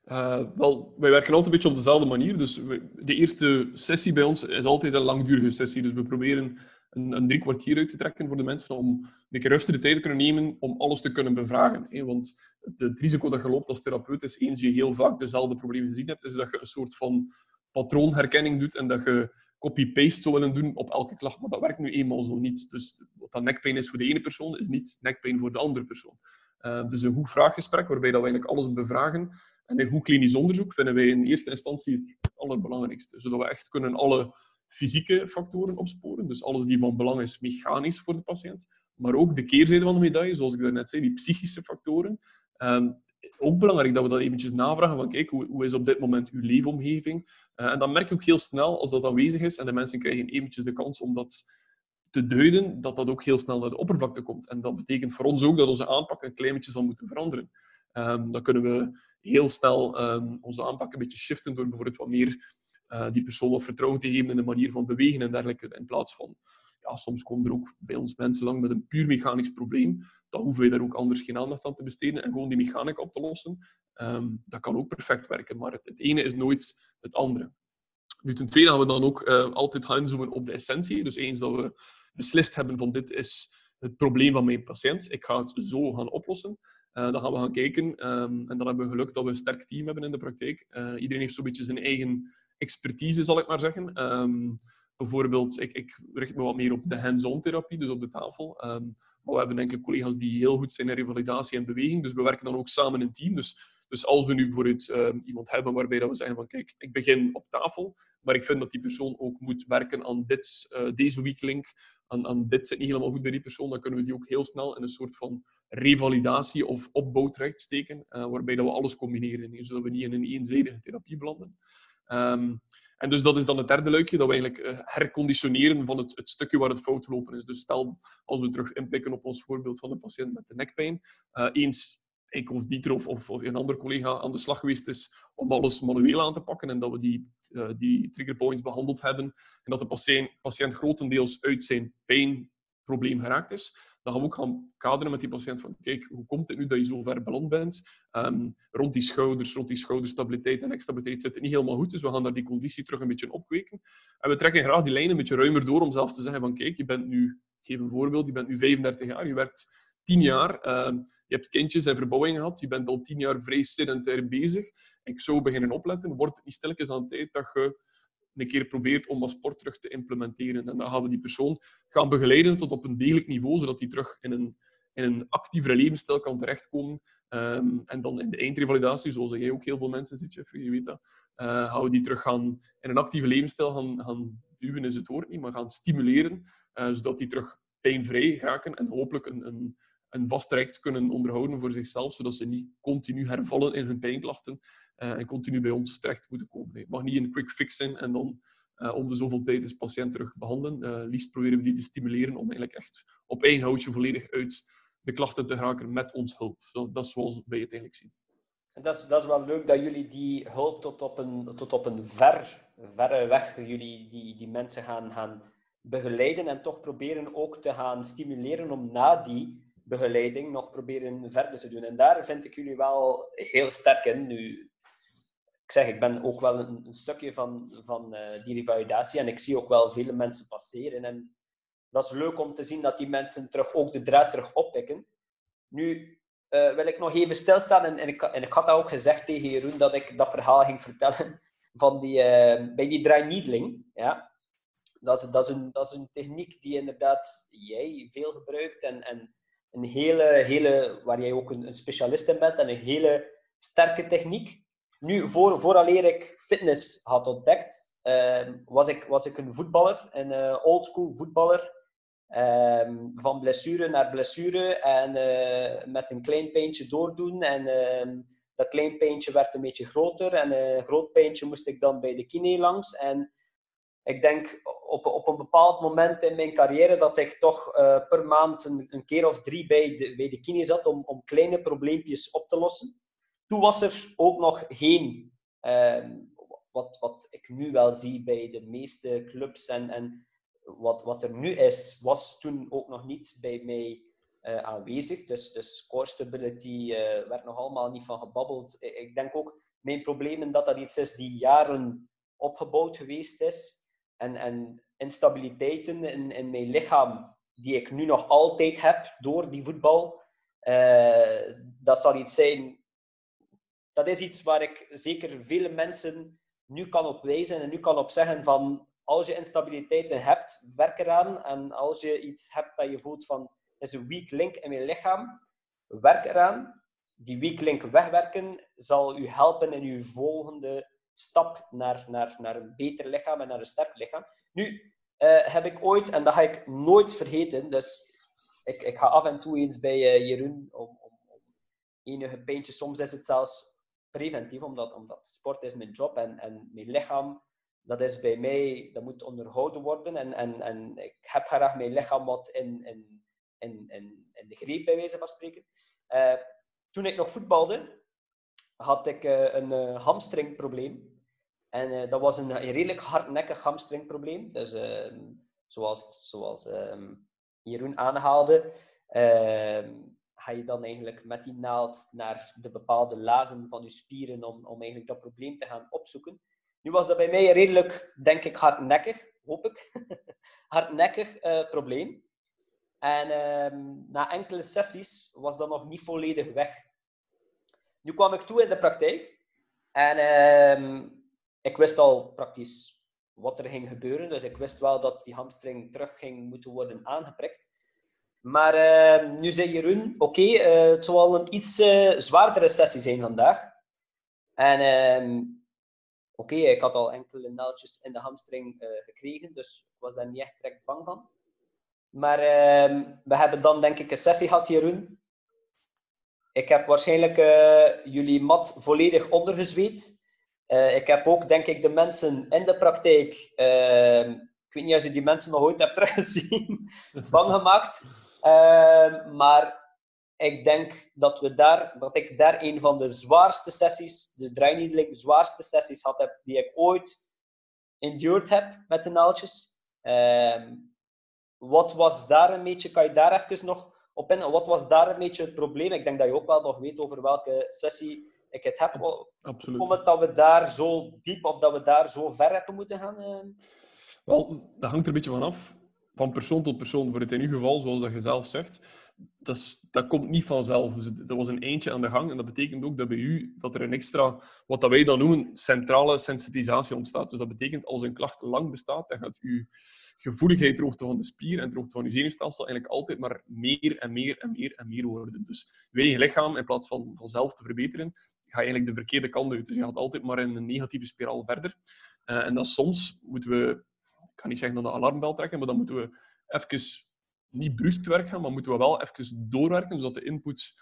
Uh, wel, wij werken altijd een beetje op dezelfde manier. Dus de eerste sessie bij ons is altijd een langdurige sessie. Dus we proberen een, een drie kwartier uit te trekken voor de mensen om een keer rustig de tijd te kunnen nemen om alles te kunnen bevragen. Want het, risico dat je loopt als therapeut is, eens je heel vaak dezelfde problemen gezien hebt, is dat je een soort van patroonherkenning doet en dat je copy-paste zou willen doen op elke klacht. Maar dat werkt nu eenmaal zo niet. Dus wat dat nekpijn is voor de ene persoon, is niet nekpijn voor de andere persoon. Uh, dus een goed vraaggesprek, waarbij dat we eigenlijk alles bevragen, en een goed klinisch onderzoek vinden wij in eerste instantie het allerbelangrijkste. Zodat we echt kunnen alle fysieke factoren opsporen. Dus alles die van belang is mechanisch voor de patiënt. Maar ook de keerzijde van de medaille, zoals ik daarnet zei, die psychische factoren. Um, ook belangrijk dat we dat eventjes navragen van kijk, hoe, hoe is op dit moment uw leefomgeving? Uh, en dan merk je ook heel snel, als dat aanwezig is en de mensen krijgen eventjes de kans om dat te duiden, dat dat ook heel snel naar de oppervlakte komt. En dat betekent voor ons ook dat onze aanpak een klein beetje zal moeten veranderen. Um, dan kunnen we heel snel um, onze aanpak een beetje shiften door bijvoorbeeld wat meer uh, die persoon wat vertrouwen te geven in de manier van bewegen en dergelijke. In plaats van, ja, soms komen er ook bij ons mensen lang met een puur mechanisch probleem. Dan hoeven wij daar ook anders geen aandacht aan te besteden en gewoon die mechanica op te lossen. Um, dat kan ook perfect werken, maar het, ene is nooit het andere. Nu, ten tweede gaan we dan ook uh, altijd gaan inzoomen op de essentie. Dus eens dat we beslist hebben van dit is het probleem van mijn patiënt, ik ga het zo gaan oplossen, uh, dan gaan we gaan kijken. Um, en dan hebben we geluk dat we een sterk team hebben in de praktijk. Iedereen heeft zo'n beetje zijn eigen expertise, zal ik maar zeggen. Um, bijvoorbeeld, ik, ik, richt me wat meer op de hands-on therapie, dus op de tafel. Um, maar we hebben enkele collega's die heel goed zijn in revalidatie en beweging. Dus we werken dan ook samen in team. Dus, dus als we nu bijvoorbeeld um, iemand hebben waarbij dat we zeggen van kijk, ik begin op tafel, maar ik vind dat die persoon ook moet werken aan dit, uh, deze weak link, aan, aan dit zit niet helemaal goed bij die persoon, dan kunnen we die ook heel snel in een soort van revalidatie of opbouwtraject steken, uh, waarbij dat we alles combineren, zodat we niet in een eenzijdige therapie belanden. Um, en dus dat is dan het derde luikje, dat we eigenlijk uh, herconditioneren van het, het, stukje waar het fout lopen is. Dus stel, als we terug inpikken op ons voorbeeld van de patiënt met de nekpijn, uh, eens ik of Dieter of, of, een andere collega aan de slag geweest is om alles manueel aan te pakken en dat we die, uh, die triggerpoints behandeld hebben en dat de patiënt, patiënt grotendeels uit zijn pijnprobleem geraakt is, dan gaan we ook gaan kaderen met die patiënt van kijk, hoe komt het nu dat je zo ver beland bent? Um, rond die schouders, rond die schouderstabiliteit en stabiliteit zit het niet helemaal goed, dus we gaan daar die conditie terug een beetje opkweken. En we trekken graag die lijn een beetje ruimer door om zelf te zeggen van kijk, je bent nu, geef een voorbeeld, je bent nu 35 jaar, je werkt 10 jaar, um, je hebt kindjes en verbouwingen gehad, je bent al 10 jaar vrij sedentair bezig. Ik zou beginnen opletten, wordt het niet stilletjes aan tijd dat je een keer probeert om wat sport terug te implementeren. En dan gaan we die persoon gaan begeleiden tot op een degelijk niveau, zodat hij terug in een, in een actievere levensstijl kan terechtkomen. Um, en dan in de eindrevalidatie, zoals jij ook heel veel mensen ziet, Jeffrey, je weet dat, uh, gaan we die terug gaan in een actieve levensstijl gaan, gaan duwen, is het woord niet, maar gaan stimuleren, uh, zodat die terug pijnvrij raken en hopelijk een, een, een vast traject kunnen onderhouden voor zichzelf, zodat ze niet continu hervallen in hun pijnklachten en continu bij ons terecht moeten komen. Het mag niet een quick fix zijn en dan uh, om de zoveel tijd is patiënt terug behandelen. Uh, liefst proberen we die te stimuleren om eigenlijk echt op één houtje volledig uit de klachten te geraken met ons hulp. Dat, dat is zoals wij het eigenlijk zien. En dat, is, dat is wel leuk dat jullie die hulp tot op een, tot op een ver, verre weg, jullie die, die mensen gaan, gaan begeleiden en toch proberen ook te gaan stimuleren om na die begeleiding nog proberen verder te doen. En daar vind ik jullie wel heel sterk in. Nu, ik zeg, ik ben ook wel een, stukje van, van uh, die revalidatie en ik zie ook wel vele mensen passeren. En dat is leuk om te zien dat die mensen terug ook de draad terug oppikken. Nu uh, wil ik nog even stilstaan en, en, ik, en ik had dat ook gezegd tegen Jeroen dat ik dat verhaal ging vertellen van die, uh, bij die draaineedling. Ja. Dat, is, dat, is een, dat is een techniek die inderdaad jij veel gebruikt en, en een hele, hele, waar jij ook een, een specialist in bent en een hele sterke techniek. Nu, voor, vooraleer ik fitness had ontdekt, uh, was, ik, was ik een voetballer, een uh, oldschool voetballer. Um, van blessure naar blessure en uh, met een klein pijntje doordoen. En uh, dat klein pijntje werd een beetje groter en een groot pijntje moest ik dan bij de kine langs. En ik denk op, op een bepaald moment in mijn carrière dat ik toch uh, per maand een, keer of drie bij de, bij de kine zat om, om kleine probleempjes op te lossen. Toen was er ook nog geen, ehm, wat, wat ik nu wel zie bij de meeste clubs en, en wat, wat er nu is, was toen ook nog niet bij mij uh, aanwezig. Dus, dus core stability uh, werd nog allemaal niet van gebabbeld. Ik denk ook, mijn problemen, dat dat iets is die jaren opgebouwd geweest is. En, en instabiliteiten in, in mijn lichaam, die ik nu nog altijd heb door die voetbal. Uh, dat zal iets zijn. Dat is iets waar ik zeker vele mensen nu kan op wijzen en nu kan op zeggen van als je instabiliteiten hebt, werk eraan. En als je iets hebt dat je voelt van is een weak link in je lichaam, werk eraan. Die weak link wegwerken zal u helpen in uw volgende stap naar, naar, naar een beter lichaam en naar een sterk lichaam. Nu uh, heb ik ooit, en dat ga ik nooit vergeten, dus ik, ik ga af en toe eens bij uh, Jeroen om, om, om enige pijntjes. Soms is het zelfs preventief, omdat, omdat sport is mijn job en, en mijn lichaam dat is bij mij, dat moet onderhouden worden. En, en, en ik heb graag mijn lichaam wat in, in, in, in, de greep, bij wijze van spreken. Uh, toen ik nog voetbalde, had ik uh, een uh, hamstringprobleem. En dat was een, redelijk hardnekkig hamstringprobleem. Dus ehm, zoals, zoals um, Jeroen aanhaalde, ehm, ga je dan eigenlijk met die naald naar de bepaalde lagen van je spieren om, om eigenlijk dat probleem te gaan opzoeken. Nu was dat bij mij een redelijk, denk ik, hardnekkig, hoop ik, hardnekkig probleem. En na enkele sessies was dat nog niet volledig weg. Nu kwam ik toe in de praktijk en uh, ik wist al praktisch wat er ging gebeuren. Dus ik wist wel dat die hamstring terug ging moeten worden aangeprikt. Maar ehm, nu zei Jeroen, oké, okay, eh, het zal een iets uh, zwaardere sessie zijn vandaag. En ehm, oké, ik had al enkele naaldjes in de hamstring uh, gekregen, dus ik was daar niet echt direct bang van. Maar we hebben dan denk ik een sessie gehad, Jeroen. Ik heb waarschijnlijk uh, jullie mat volledig ondergezweet. Uh, ik heb ook, denk ik, de mensen in de praktijk, ehm, ik weet niet of je die mensen nog ooit hebt teruggezien, bang gemaakt. Ehm, maar ik denk dat, we daar, dat ik daar een van de zwaarste sessies, dus draainiedeling, zwaarste sessies had heb, die ik ooit endured heb met de naaldjes. Um, wat was daar een beetje, kan je daar even nog op in? Wat was daar een beetje het probleem? Ik denk dat je ook wel nog weet over welke sessie ik het heb. Absoluut. Komt het dat we daar zo diep of dat we daar zo ver hebben moeten gaan? Uh... Wel, dat hangt er een beetje van af. Van persoon tot persoon. Voor het in uw geval, zoals dat je zelf zegt, dat, dat komt niet vanzelf. Dus dat was een eentje aan de gang. En dat betekent ook dat bij u dat er een extra, wat dat wij dan noemen, centrale sensitisatie ontstaat. Dus dat betekent als een klacht lang bestaat, dan gaat uw gevoeligheid ter hoogte van de spier en ter hoogte van uw zenuwstelsel eigenlijk altijd maar meer en meer en meer en meer worden. Dus uw eigen lichaam, in plaats van vanzelf te verbeteren, ga je eigenlijk de verkeerde kant uit. Dus je gaat altijd maar in een negatieve spiraal verder. Uh, en dan soms moeten we, ik kan niet zeggen dat de alarmbel trekken, maar dan moeten we even niet brusk te werk gaan, maar moeten we wel even doorwerken, zodat de input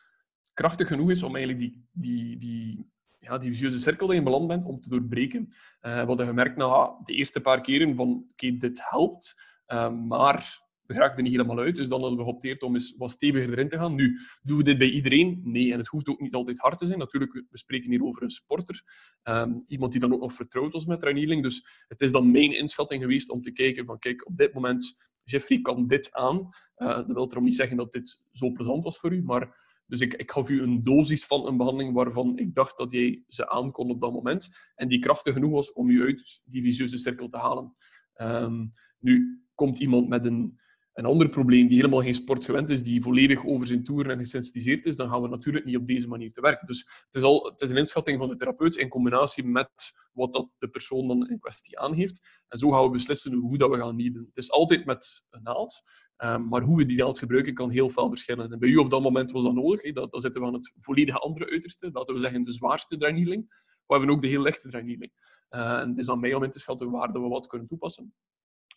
krachtig genoeg is om eigenlijk die, die, die, ja, die cirkel die je beland bent, om te doorbreken. Uh, we hadden gemerkt na de eerste paar keren van, oké, dit helpt, uh, maar we geraken er niet helemaal uit. Dus dan hadden we geopteerd om eens wat steviger erin te gaan. Nu, doen we dit bij iedereen? Nee, en het hoeft ook niet altijd hard te zijn. Natuurlijk, we spreken hier over een sporter. Um, iemand die dan ook nog vertrouwd was met training. Dus het is dan mijn inschatting geweest om te kijken van, kijk, op dit moment Jeffrey kan dit aan. Uh, dat wil erom niet zeggen dat dit zo plezant was voor u, maar dus ik, ik gaf u een dosis van een behandeling waarvan ik dacht dat jij ze aan kon op dat moment. En die krachtig genoeg was om u uit die vicieuze cirkel te halen. Um, nu komt iemand met een een ander probleem die helemaal geen sport gewend is, die volledig over zijn toeren en gesensitiseerd is, dan gaan we natuurlijk niet op deze manier te werken. Dus het is, al, het is een inschatting van de therapeut in combinatie met wat dat de persoon dan in kwestie aangeeft. En zo gaan we beslissen hoe dat we gaan needen. Het is altijd met een naald, um, maar hoe we die naald gebruiken kan heel veel verschillen. En bij u op dat moment was dat nodig. Dat, dan zitten we aan het volledige andere uiterste, laten we zeggen de zwaarste drainieling. We hebben ook de heel lichte drainieling. Uh, en het is aan mij om in te schatten waar we wat kunnen toepassen.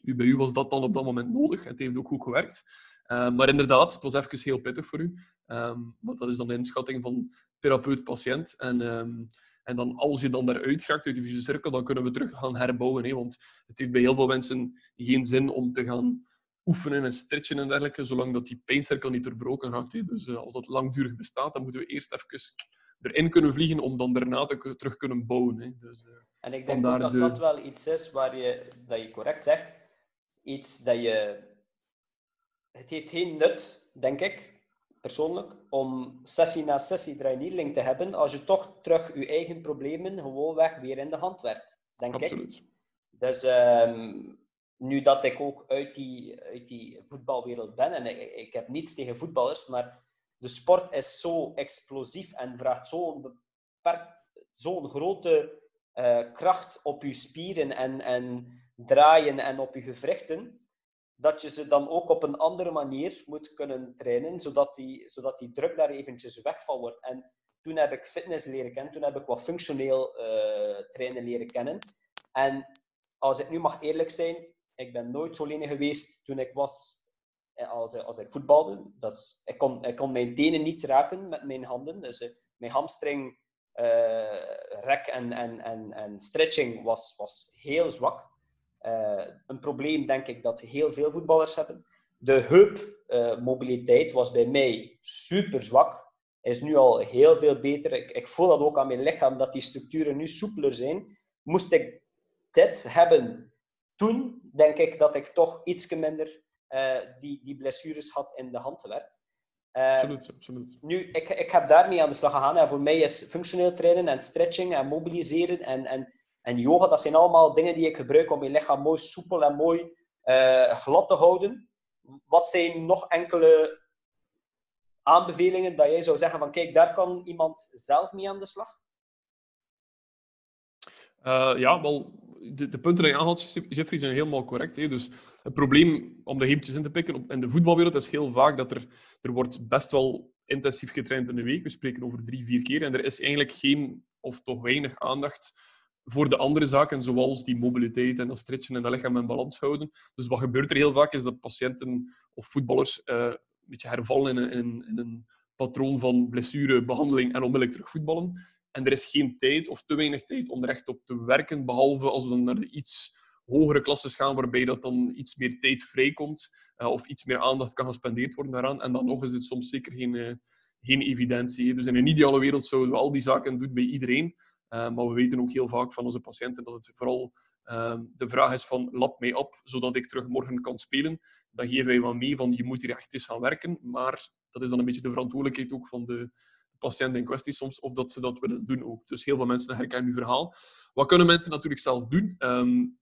Bij u was dat dan op dat moment nodig. Het heeft ook goed gewerkt. Uh, maar inderdaad, het was even heel pittig voor u. Um, want dat is dan de inschatting van therapeut-patiënt. En, um, en dan als je dan daaruit gaat uit die vicieuze cirkel, dan kunnen we terug gaan herbouwen. Hè? Want het heeft bij heel veel mensen geen zin om te gaan oefenen en stretchen en dergelijke, zolang dat die pijncirkel niet doorbroken raakt. Hè? Dus uh, als dat langdurig bestaat, dan moeten we eerst even erin kunnen vliegen om dan daarna te terug kunnen bouwen. Hè? Dus, uh, en ik denk dat de... dat wel iets is waar je, dat je correct zegt iets dat je. Het heeft geen nut, denk ik, persoonlijk, om sessie na sessie draaienieling te hebben als je toch terug je eigen problemen gewoonweg weer in de hand werkt, denk Absoluut. ik. Dus um, nu dat ik ook uit die, uit die voetbalwereld ben, en ik, ik heb niets tegen voetballers, maar de sport is zo explosief en vraagt zo'n zo'n grote uh, kracht op je spieren en, en draaien en op je gewrichten, dat je ze dan ook op een andere manier moet kunnen trainen, zodat die, zodat die druk daar eventjes wegval wordt. En toen heb ik fitness leren kennen, toen heb ik wat functioneel uh, trainen leren kennen. En als ik nu mag eerlijk zijn, ik ben nooit zo lenig geweest toen ik was eh, als, als ik voetbalde. Dat ik, kon, ik kon mijn tenen niet raken met mijn handen. Dus uh, mijn hamstring, rek en, en, en, en stretching was, was heel zwak. Uh, een probleem, denk ik, dat heel veel voetballers hebben. De heupmobiliteit uh, was bij mij super zwak. Is nu al heel veel beter. Ik, ik, voel dat ook aan mijn lichaam, dat die structuren nu soepeler zijn. Moest ik dit hebben toen, denk ik dat ik toch iets minder uh, die, die blessures had in de hand gewerkt. absoluut, absoluut. Nu, ik, ik heb daarmee aan de slag gegaan. En voor mij is functioneel trainen en stretching en mobiliseren en, en en yoga, dat zijn allemaal dingen die ik gebruik om mijn lichaam mooi soepel en mooi uh, glad te houden. Wat zijn nog enkele aanbevelingen dat jij zou zeggen van kijk, daar kan iemand zelf mee aan de slag? Uh, ja, wel, de, de, punten die je aanhaalt, Jeffrey, zijn helemaal correct. Hè? Dus het probleem, om de heepjes in te pikken, in de voetbalwereld is heel vaak dat er, er wordt best wel intensief getraind in de week. We spreken over drie, vier keer. En er is eigenlijk geen, of toch weinig aandacht voor de andere zaken, zoals die mobiliteit en dat stretchen en dat lichaam in balans houden. Dus wat gebeurt er heel vaak, is dat patiënten of voetballers uh, een beetje hervallen in, in, in, een patroon van blessure, behandeling en onmiddellijk terug voetballen. En er is geen tijd of te weinig tijd om er echt op te werken, behalve als we dan naar de iets hogere klasses gaan, waarbij dat dan iets meer tijd vrijkomt uh, of iets meer aandacht kan gespendeerd worden daaraan. En dan nog is het soms zeker geen, uh, geen evidentie. Dus in een ideale wereld zouden we al die zaken doen bij iedereen. Uh, maar we weten ook heel vaak van onze patiënten dat het vooral uh, de vraag is van lap mij op, zodat ik terug morgen kan spelen. Dan geven wij wel mee van je moet hier echt eens gaan werken. Maar dat is dan een beetje de verantwoordelijkheid ook van de, patiënt in kwestie soms, of dat ze dat willen doen ook. Dus heel veel mensen herkennen uw verhaal. Wat kunnen mensen natuurlijk zelf doen? Um,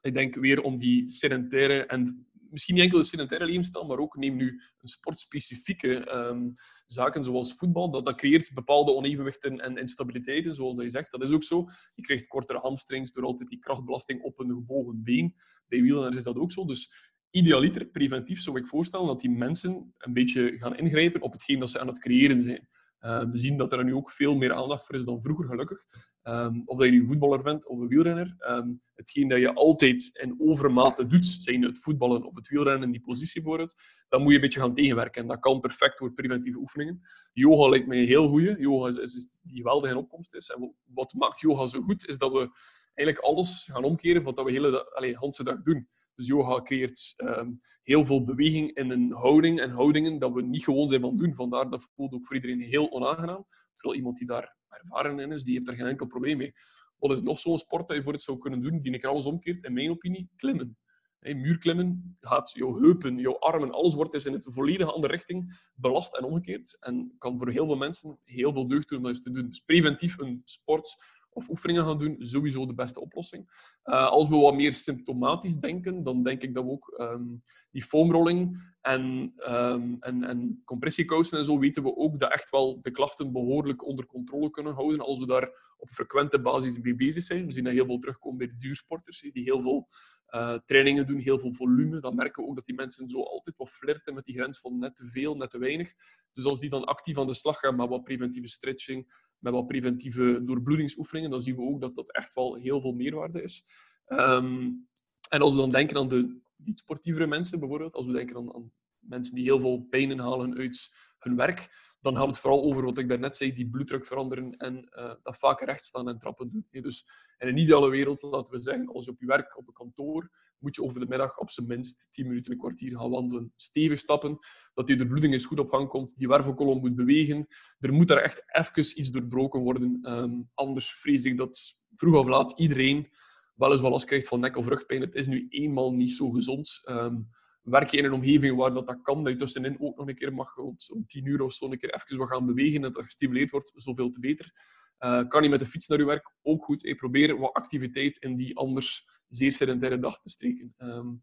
ik denk weer om die sedentaire en misschien niet enkel de sedentaire maar ook neem nu een sportspecifieke um, zaken zoals voetbal. Dat, dat creëert bepaalde onevenwichten en instabiliteiten, zoals je zegt. Dat is ook zo. Je krijgt kortere hamstrings door altijd die krachtbelasting op een gebogen been. Bij wielrenners is dat ook zo. Dus idealiter, preventief, zou ik voorstellen dat die mensen een beetje gaan ingrijpen op hetgeen dat ze aan het creëren zijn. Uh, we zien dat er nu ook veel meer aandacht voor is dan vroeger, gelukkig. Um, of dat je nu voetballer bent of een wielrenner. Um, hetgeen dat je altijd in overmate doet, zijn het voetballen of het wielrennen die positie bijvoorbeeld, dan moet je een beetje gaan tegenwerken. En dat kan perfect door preventieve oefeningen. Yoga lijkt mij een heel goede. Yoga is, is, die geweldig in opkomst is. En wat maakt yoga zo goed, is dat we eigenlijk alles gaan omkeren wat we de hele allez, dag doen. Dus yoga creëert um, heel veel beweging in een houding en houdingen dat we niet gewoon zijn van doen. Vandaar dat voelt ook voor iedereen heel onaangenaam. Terwijl iemand die daar ervaren in is, die heeft er geen enkel probleem mee. Wat is nog zo'n sport dat je voor het zou kunnen doen, die ik alles omkeert, in mijn opinie? Klimmen. Hey, muurklimmen gaat jouw heupen, jouw armen, alles wordt dus in het volledige andere richting belast en omgekeerd. En kan voor heel veel mensen heel veel deugd doen om dat te doen. Dus preventief een sport of oefeningen gaan doen, sowieso de beste oplossing. Uh, als we wat meer symptomatisch denken, dan denk ik dat we ook um, die foamrolling en, um, en, en compressiekousen en zo, weten we ook dat echt wel de klachten behoorlijk onder controle kunnen houden als we daar op frequente basis mee bezig zijn. We zien dat heel veel terugkomen bij de duursporters, die heel veel uh, trainingen doen, heel veel volume. Dan merken we ook dat die mensen zo altijd wat flirten met die grens van net te veel, net te weinig. Dus als die dan actief aan de slag gaan met wat preventieve stretching, met wat preventieve doorbloedingsoefeningen, dan zien we ook dat dat echt wel heel veel meerwaarde is. Um, en als we dan denken aan de niet-sportievere mensen, bijvoorbeeld, als we denken aan, aan mensen die heel veel pijn inhalen uit hun werk, dan gaat het vooral over wat ik daarnet zei, die bloeddruk veranderen en uh, dat vaak recht staan en trappen doen. Dus in een ideale wereld, laten we zeggen, als je op je werk, op een kantoor, moet je over de middag op zijn minst 10 minuten, een kwartier gaan wandelen. Stevig stappen, dat die bloeding eens goed op gang komt. Die wervelkolom moet bewegen. Er moet daar echt even iets doorbroken worden. Um, anders vrees ik dat vroeg of laat iedereen wel eens wel last krijgt van nek- of rugpijn. Het is nu eenmaal niet zo gezond. Um, werk je in een omgeving waar dat, dat kan, dat je tussenin ook nog een keer mag rond zo'n 10 uur of zo een keer even wat gaan bewegen en dat dat gestimuleerd wordt, zoveel te beter. Uh, kan je met de fiets naar je werk? Ook goed. Hey, probeer wat activiteit in die anders zeer sedentaire dag te steken. Um,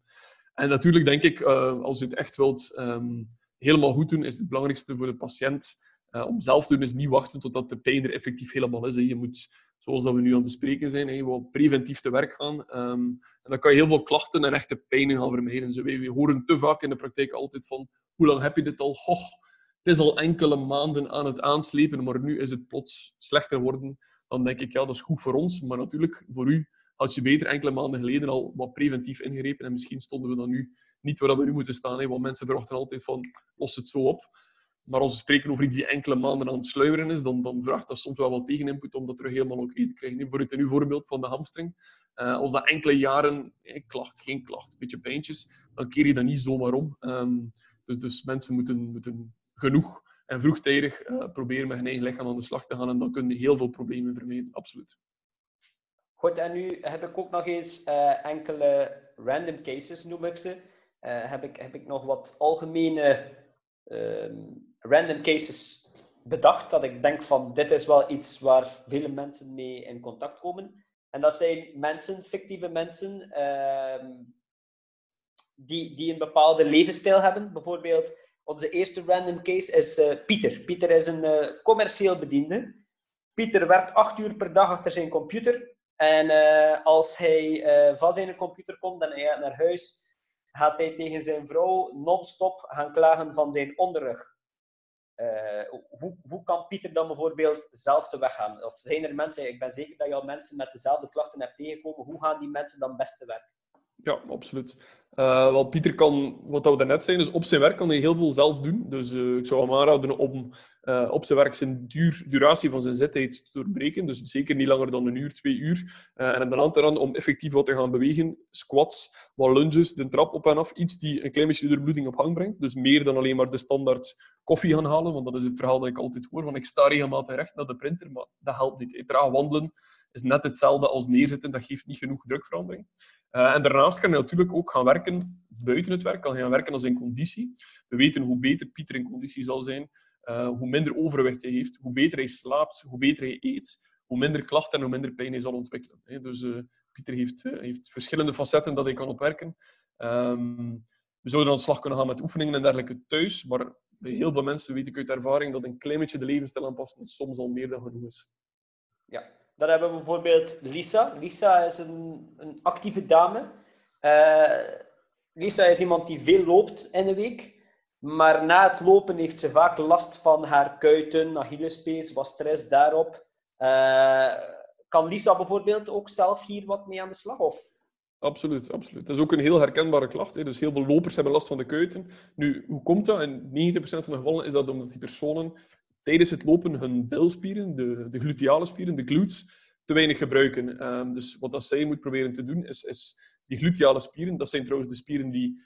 en natuurlijk denk ik, uh, als je het echt wilt um, helemaal goed doen, is het belangrijkste voor de patiënt om zelf te doen, is niet wachten totdat de pijn er effectief helemaal is. Je moet zoals dat we nu aan het bespreken zijn, hè, wel preventief te werk gaan. Um, en dan kan je heel veel klachten en echte pijnen gaan vermijden. Zo, we, we horen te vaak in de praktijk altijd van, hoe lang heb je dit al? Goh, het is al enkele maanden aan het aanslepen, maar nu is het plots slechter worden. Dan denk ik, ja, dat is goed voor ons, maar natuurlijk voor u had je beter enkele maanden geleden al wat preventief ingrepen en misschien stonden we dan nu niet waar we nu moeten staan. Hè, want mensen verwachten altijd van, los het zo op. Maar als we spreken over iets die enkele maanden aan het sluimeren is, dan, dan vraagt dat soms wel wat tegeninput om dat terug helemaal oké okay te krijgen. Voor het nu voorbeeld van de hamstring. Uh, als dat enkele jaren, eh, klacht, geen klacht, een beetje pijntjes, dan keer je dat niet zomaar om. Um, dus, dus mensen moeten, moeten genoeg en vroegtijdig uh, proberen met hun eigen lichaam aan de slag te gaan. En dan kunnen heel veel problemen vermijden, absoluut. Goed, en nu heb ik ook nog eens enkele random cases, noem ik ze. heb, ik, heb ik nog wat algemene um, random cases bedacht dat ik denk van dit is wel iets waar vele mensen mee in contact komen. En dat zijn mensen, fictieve mensen, uh, die, die een bepaalde levensstijl hebben. Bijvoorbeeld, onze eerste random case is uh, Pieter. Pieter is een uh, commercieel bediende. Pieter werkt acht uur per dag achter zijn computer. En uh, als hij van zijn computer komt en hij gaat naar huis, gaat hij tegen zijn vrouw non-stop gaan klagen van zijn onderrug. Hoe, hoe kan Pieter dan bijvoorbeeld zelf te weg gaan? Of zijn er mensen, ik ben zeker dat je al mensen met dezelfde klachten hebt tegengekomen, hoe gaan die mensen dan best te werk? Ja, absoluut. Uh, Pieter kan, wat we net zijn, dus op zijn werk kan hij heel veel zelf doen. Dus uh, ik zou hem aanraden om uh, op zijn werk zijn duur, duratie van zijn zittijd te doorbreken. Dus zeker niet langer dan een uur, twee uur. en dan aan te raden om effectief wat te gaan bewegen. Squats, wat lunges, de trap op en af. Iets die een klein beetje doorbloeding op gang brengt. Dus meer dan alleen maar de standaard koffie gaan halen. Want dat is het verhaal dat ik altijd hoor. Van ik sta regelmatig recht naar de printer, maar dat helpt niet. Traag wandelen is net hetzelfde als neerzitten. Dat geeft niet genoeg drukverandering. Uh, en daarnaast kan je natuurlijk ook gaan werken buiten het werk, kan je gaan werken als in conditie. We weten hoe beter Pieter in conditie zal zijn, uh, hoe minder overwicht hij heeft, hoe beter hij slaapt, hoe beter hij eet, hoe minder klachten en hoe minder pijn hij zal ontwikkelen. Dus uh, Pieter heeft, heeft, verschillende facetten dat hij kan opwerken. Um, we zouden aan de slag kunnen gaan met oefeningen en dergelijke thuis, maar bij heel veel mensen weet ik uit ervaring dat een klein beetje de levensstijl aanpassen soms al meer dan genoeg is. Ja, dan hebben we bijvoorbeeld Lisa. Lisa is een, een actieve dame. Uh, Lisa is iemand die veel loopt in de week. Maar na het lopen heeft ze vaak last van haar kuiten, Achillespees, wat stress daarop. Uh, kan Lisa bijvoorbeeld ook zelf hier wat mee aan de slag? Of? Absoluut, absoluut. Dat is ook een heel herkenbare klacht. Hè. Dus heel veel lopers hebben last van de kuiten. Nu, hoe komt dat? In 90% van de gevallen is dat omdat die personen tijdens het lopen hun bilspieren, de, de gluteale spieren, de glutes, te weinig gebruiken. Um, dus wat dat zij moet proberen te doen, is, is die gluteale spieren, dat zijn trouwens de spieren die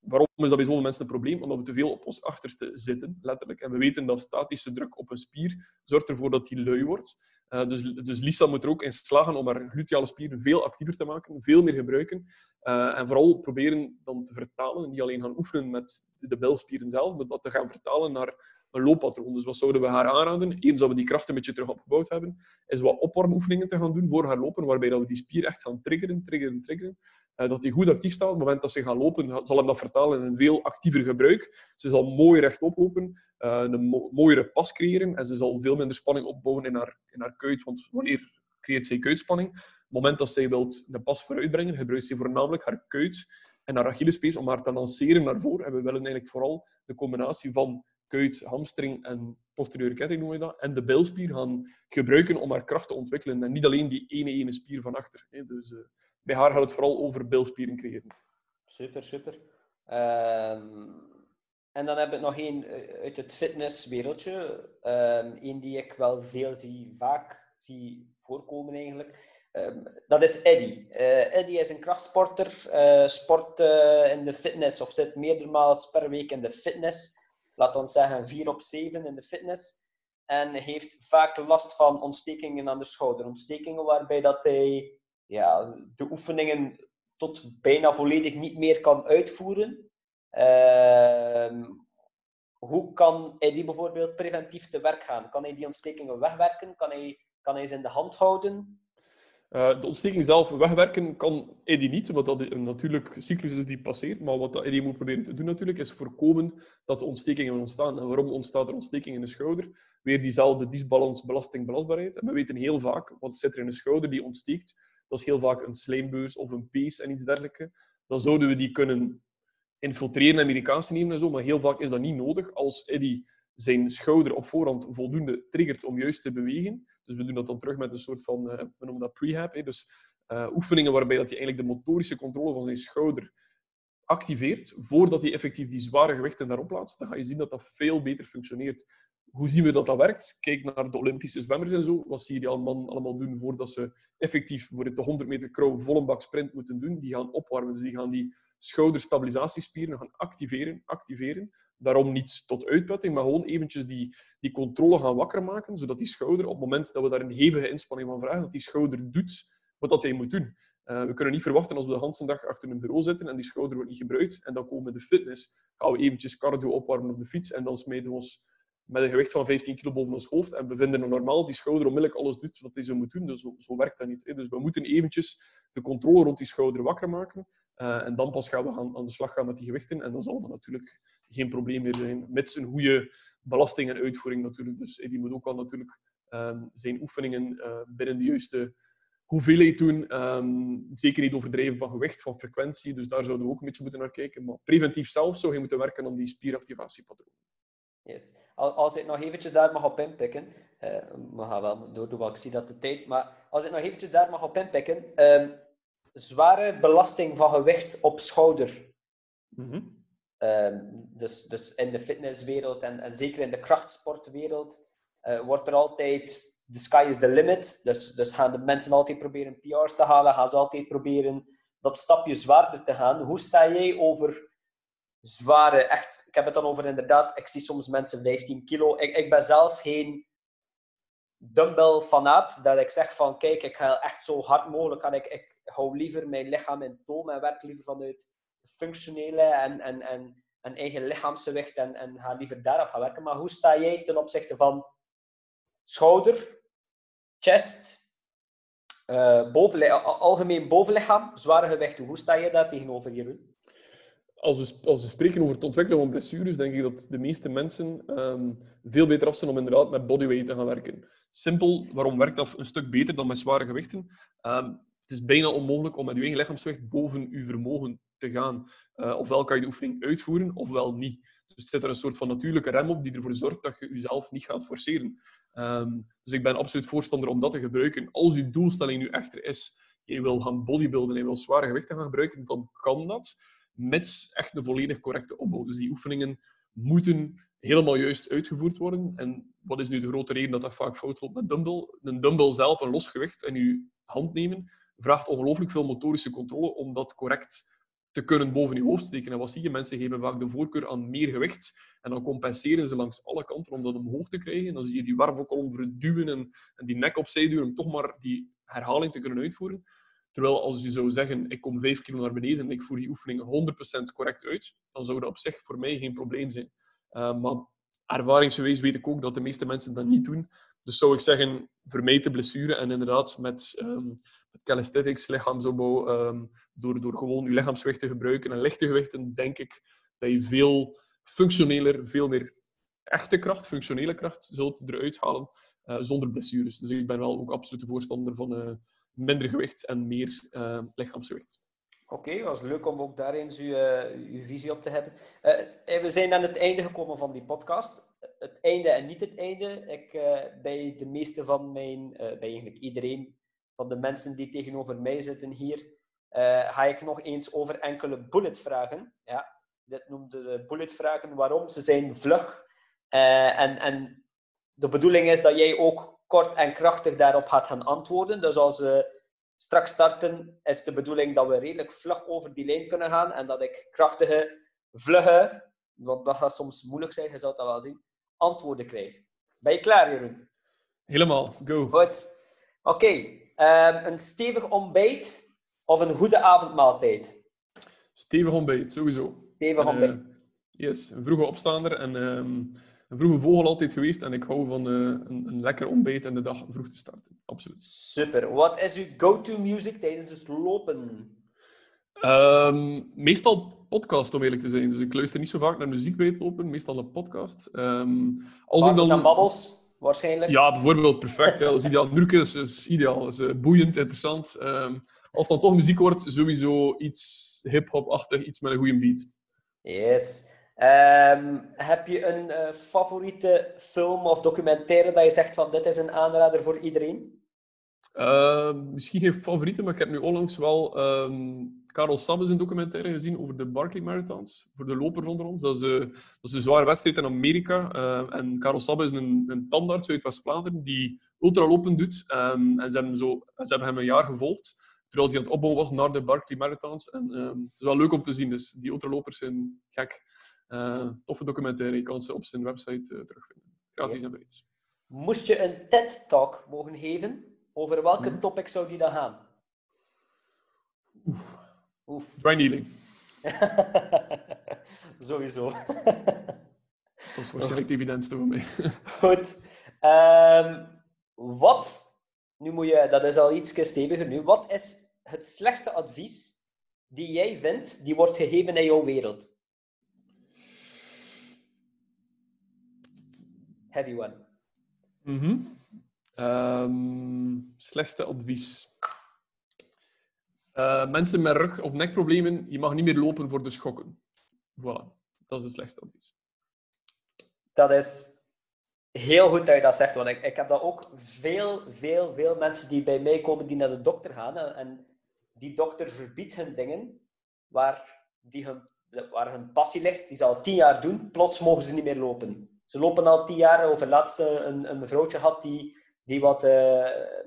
Waarom is dat bij zoveel mensen een probleem? Omdat we te veel op ons achterste zitten, letterlijk. En we weten dat statische druk op een spier zorgt ervoor dat die lui wordt. Uh, dus, dus Lisa moet er ook in slagen om haar gluteale spieren veel actiever te maken, veel meer gebruiken. Uh, en vooral proberen dan te vertalen, niet alleen gaan oefenen met de bilspieren zelf, maar dat te gaan vertalen naar een looppatroon. Dus wat zouden we haar aanraden? Eens dat we die kracht een beetje terug opgebouwd hebben, is wat opwarmoefeningen te gaan doen voor haar lopen, waarbij dat we die spier echt gaan triggeren, triggeren, triggeren. Uh, dat die goed actief staat. Op het moment dat ze gaan lopen, zal hem dat vertalen in een veel actiever gebruik. Ze zal mooi rechtop lopen, uh, een mo mooiere pas creëren en ze zal veel minder spanning opbouwen in haar, in haar kuit. Want wanneer creëert zij kuitspanning? Op het moment dat zij wilt de pas vooruitbrengen, gebruikt ze voornamelijk haar kuit en haar Achillespees om haar te lanceren naar voren. En we willen eigenlijk vooral de combinatie van kuit, hamstring en posteriore ketting noemen we dat, en de bilspier gaan gebruiken om haar kracht te ontwikkelen. En niet alleen die ene ene spier van achter. Hè. Dus uh, bij haar gaat het vooral over bilspieren creëren. Super, super. Um, en dan heb ik nog één eh, uit het fitnesswereldje. Um, Eén die ik wel veel zie, vaak zie voorkomen eigenlijk. Um, dat is Eddy. Uh, Eddy is een krachtsporter, sport in de fitness of zit meermaals per week in de fitness laat ons zeggen 4 op 7 in de fitness. En heeft vaak last van ontstekingen aan de schouder. Ontstekingen waarbij dat hij ja, de oefeningen tot bijna volledig niet meer kan uitvoeren. Uh, hoe kan hij die bijvoorbeeld preventief te werk gaan? Kan hij die ontstekingen wegwerken? Kan hij, kan hij ze in de hand houden? Uh, de ontsteking zelf wegwerken kan Eddie niet, omdat dat een natuurlijk cyclus is die passeert. Maar wat Eddie moet proberen te doen natuurlijk, is voorkomen dat ontstekingen ontstaan. En waarom ontstaat er ontsteking in de schouder? Weer diezelfde disbalans belasting-belastbaarheid. En we weten heel vaak, wat zit er in de schouder die ontsteekt? Dat is heel vaak een slijmbeus of een pees en iets dergelijks. Dan zouden we die kunnen infiltreren en medicatie nemen en zo, maar heel vaak is dat niet nodig. Als Eddie zijn schouder op voorhand voldoende triggert om juist te bewegen. Dus we doen dat dan terug met een soort van, uh, we noemen dat prehab. Dus uh, oefeningen waarbij dat hij eigenlijk de motorische controle van zijn schouder activeert, voordat hij effectief die zware gewichten daarop plaatst, dan ga je zien dat dat veel beter functioneert. Hoe zien we dat dat werkt? Kijk naar de Olympische zwemmers en zo. Wat zie je die allemaal, allemaal doen voordat ze effectief voor de 100 meter krauw volle bak sprint moeten doen? Die gaan opwarmen. Dus die gaan die schouderstabilisatiespieren gaan activeren, activeren. Daarom niet tot uitputting, maar gewoon eventjes die, die controle gaan wakker maken, zodat die schouder, op het moment dat we daar een hevige inspanning van vragen, dat die schouder doet wat dat hij moet doen. Uh, we kunnen niet verwachten als we de hele dag achter een bureau zitten en die schouder wordt niet gebruikt en dan komen we de fitness, gaan we eventjes cardio opwarmen op de fiets en dan smeten we ons met een gewicht van 15 kilo boven ons hoofd en we vinden het normaal die schouder onmiddellijk alles doet wat hij zou moeten doen. Dus zo, zo werkt dat niet. Hè. Dus we moeten eventjes de controle rond die schouder wakker maken uh, en dan pas gaan we gaan, aan de slag gaan met die gewichten en dan zal dat natuurlijk geen probleem meer zijn, mits een goede belasting en uitvoering natuurlijk. Dus die moet ook wel natuurlijk um, zijn oefeningen uh, binnen de juiste hoeveelheid doen. Um, zeker niet overdreven van gewicht, van frequentie. Dus daar zouden we ook een beetje moeten naar kijken. Maar preventief zelf zou je moeten werken aan die spieractivatiepatronen. Yes. Als ik nog eventjes daar mag op inpikken, uh, we gaan wel door, want ik zie dat de tijd, maar als ik nog eventjes daar mag op inpikken, um, zware belasting van gewicht op schouder. Mm -hmm. Um, dus, dus in de fitnesswereld en, en zeker in de krachtsportwereld uh, wordt er altijd the sky is the limit. Dus, dus gaan de mensen altijd proberen PR's te halen, gaan ze altijd proberen dat stapje zwaarder te gaan. Hoe sta jij over zware, echt, ik heb het dan over inderdaad, ik zie soms mensen 15 kilo. Ik, ik ben zelf geen dumbbell-fanaat, dat ik zeg van, kijk, ik ga echt zo hard mogelijk. Ik, ik hou liever mijn lichaam in toom en werk liever vanuit functionele en, en, en, en eigen lichaamsgewicht en, en ga liever daarop gaan werken. Maar hoe sta jij ten opzichte van schouder, chest, bovenlichaam, algemeen bovenlichaam, zware gewichten? Hoe sta je daar tegenover, Jeroen? Als we, als we spreken over het ontwikkelen van blessures, denk ik dat de meeste mensen ehm, veel beter af zijn om inderdaad met bodyweight te gaan werken. Simpel, waarom werkt dat een stuk beter dan met zware gewichten? Ehm, het is bijna onmogelijk om met je eigen lichaamsgewicht boven je vermogen te gaan. Uh, ofwel kan je de oefening uitvoeren, ofwel niet. Dus zit er een soort van natuurlijke rem op die ervoor zorgt dat je jezelf niet gaat forceren. Ehm, dus ik ben absoluut voorstander om dat te gebruiken. Als je doelstelling nu echter is, je wil gaan bodybuilden en je wil zware gewichten gaan gebruiken, dan kan dat met echt een volledig correcte opbouw. Dus die oefeningen moeten helemaal juist uitgevoerd worden. En wat is nu de grote reden dat dat vaak fout loopt met dumbbell? Een dumbbell zelf, een los gewicht in je hand nemen, vraagt ongelooflijk veel motorische controle om dat correct te kunnen boven je hoofd steken. En wat zie je? Mensen geven vaak de voorkeur aan meer gewicht. En dan compenseren ze langs alle kanten om dat omhoog te krijgen. En dan zie je die wervelkolom verduwen en, en die nek opzij duwen om toch maar die herhaling te kunnen uitvoeren. Terwijl als je zou zeggen, ik kom 5 kilo naar beneden en ik voer die oefening 100% correct uit, dan zou dat op zich voor mij geen probleem zijn. Uh, maar ervaringsgewijs weet ik ook dat de meeste mensen dat niet doen. Dus zou ik zeggen, vermijd de blessure en inderdaad met, um, calisthenics, lichaamsopbouw, um, door, door gewoon je lichaamsgewicht te gebruiken en lichte gewichten, denk ik dat je veel functioneler, veel meer echte kracht, functionele kracht, zult eruit halen uh, zonder blessures. Dus ik ben wel ook absoluut de voorstander van... Uh, minder gewicht en meer uh, lichaamsgewicht. Oké, was leuk om ook daar eens uw, uh, uw visie op te hebben. Uh, we zijn aan het einde gekomen van die podcast. Het einde en niet het einde. Ik, bij de meeste van mijn, bij eigenlijk iedereen van de mensen die tegenover mij zitten hier, ga ik nog eens over enkele bullet vragen. Ja, dit noemde de bullet vragen. Waarom? Ze zijn vlug. en, en de bedoeling is dat jij ook kort en krachtig daarop gaat gaan antwoorden. Dus als we straks starten, is de bedoeling dat we redelijk vlug over die lijn kunnen gaan en dat ik krachtige, vlugge, want dat gaat soms moeilijk zijn, je zult dat wel zien, antwoorden krijg. Ben je klaar, Jeroen? Helemaal, go. Goed. Oké, ehm, een stevig ontbijt of een goede avondmaaltijd? Stevig ontbijt, sowieso. Stevig ontbijt. Uh, yes, een vroege opstaander en... Um een vroege vogel altijd geweest en ik hou van uh, een, een, lekker ontbijt en de dag vroeg te starten. Absoluut. Super. Wat is uw go-to music tijdens het lopen? Um, meestal podcast, om eerlijk te zijn. Dus ik luister niet zo vaak naar muziek bij het lopen, meestal een podcast. Um, als ik dan... en babbels, waarschijnlijk? Ja, bijvoorbeeld. Perfect. ja, dat is ideaal. Nurken is, is ideaal. is uh, boeiend, interessant. Um, als dan toch muziek wordt, sowieso iets hip-hop-achtig, iets met een goede beat. Yes. Um, heb je een uh, favoriete film of documentaire dat je zegt van dit is een aanrader voor iedereen? Uh, misschien geen favoriete, maar ik heb nu onlangs wel um, Karel Sabbes een documentaire gezien over de Barkley Marathons. Voor de lopers onder ons. Dat is, uh, dat is een zware wedstrijd in Amerika. En Karel Sabbes is een, een tandarts uit West-Vlaanderen die ultralopen doet. En ze hebben, zo, ze hebben hem een jaar gevolgd terwijl hij aan het opbouwen was naar de Barkley Marathons. En het is wel leuk om te zien. Dus die ultralopers zijn gek. Uh, toffe documentaire. Je kan ze op zijn website uh, terugvinden. Gratis en breed. Moest je een TED-talk mogen geven, over welke mm. topic zou die dan gaan? Oef. Oef. Dry needling. Sowieso. Dat is waarschijnlijk de evidentste voor mij. Goed. Um, wat, nu moet je, dat is al iets steviger nu, wat is het slechtste advies die jij vindt, die wordt gegeven in jouw wereld? Heavy one. Mm slechtste advies. Uh, mensen met rug- of nekproblemen, je mag niet meer lopen voor de schokken. Voilà, dat is het slechtste advies. Dat is heel goed dat je dat zegt, want ik, ik heb dat ook veel, veel, veel mensen die bij mij komen die naar de dokter gaan en, en die dokter verbiedt hun dingen waar, die hun, waar hun passie ligt, die ze al tien jaar doen, plots mogen ze niet meer lopen. Ze lopen al tien jaar. Over laatste een, een mevrouwtje had die, die wat uh,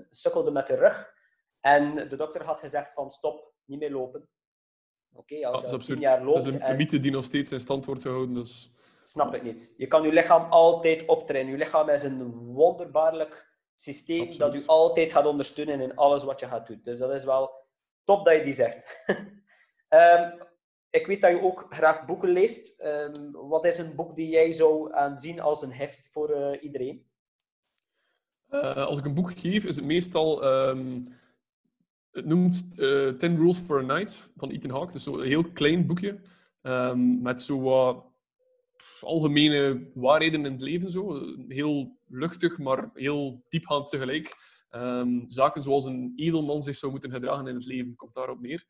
sukkelde met de rug. En de dokter had gezegd van stop, niet meer lopen. Oké, als je tien jaar loopt... Dat is een, mythe die nog steeds in stand wordt gehouden. Dus... Snap ik niet. Je kan je lichaam altijd optrainen. Je lichaam is een wonderbaarlijk systeem dat u altijd gaat ondersteunen in alles wat je gaat doen. Dus dat is wel top dat je die zegt. um, ik weet dat je ook graag boeken leest. Um, wat is een boek die jij zou aanzien als een heft voor uh, iedereen? Uh, als ik een boek geef, is het meestal. Um, het noemt uh, Ten Rules for a Night van Ethan Hawke. Dus zo'n heel klein boekje. Ehm, met zo algemene waarheden in het leven. Zo. Heel luchtig, maar heel diepgaand tegelijk. Zaken zoals een edelman zich zou moeten gedragen in het leven, komt daarop neer.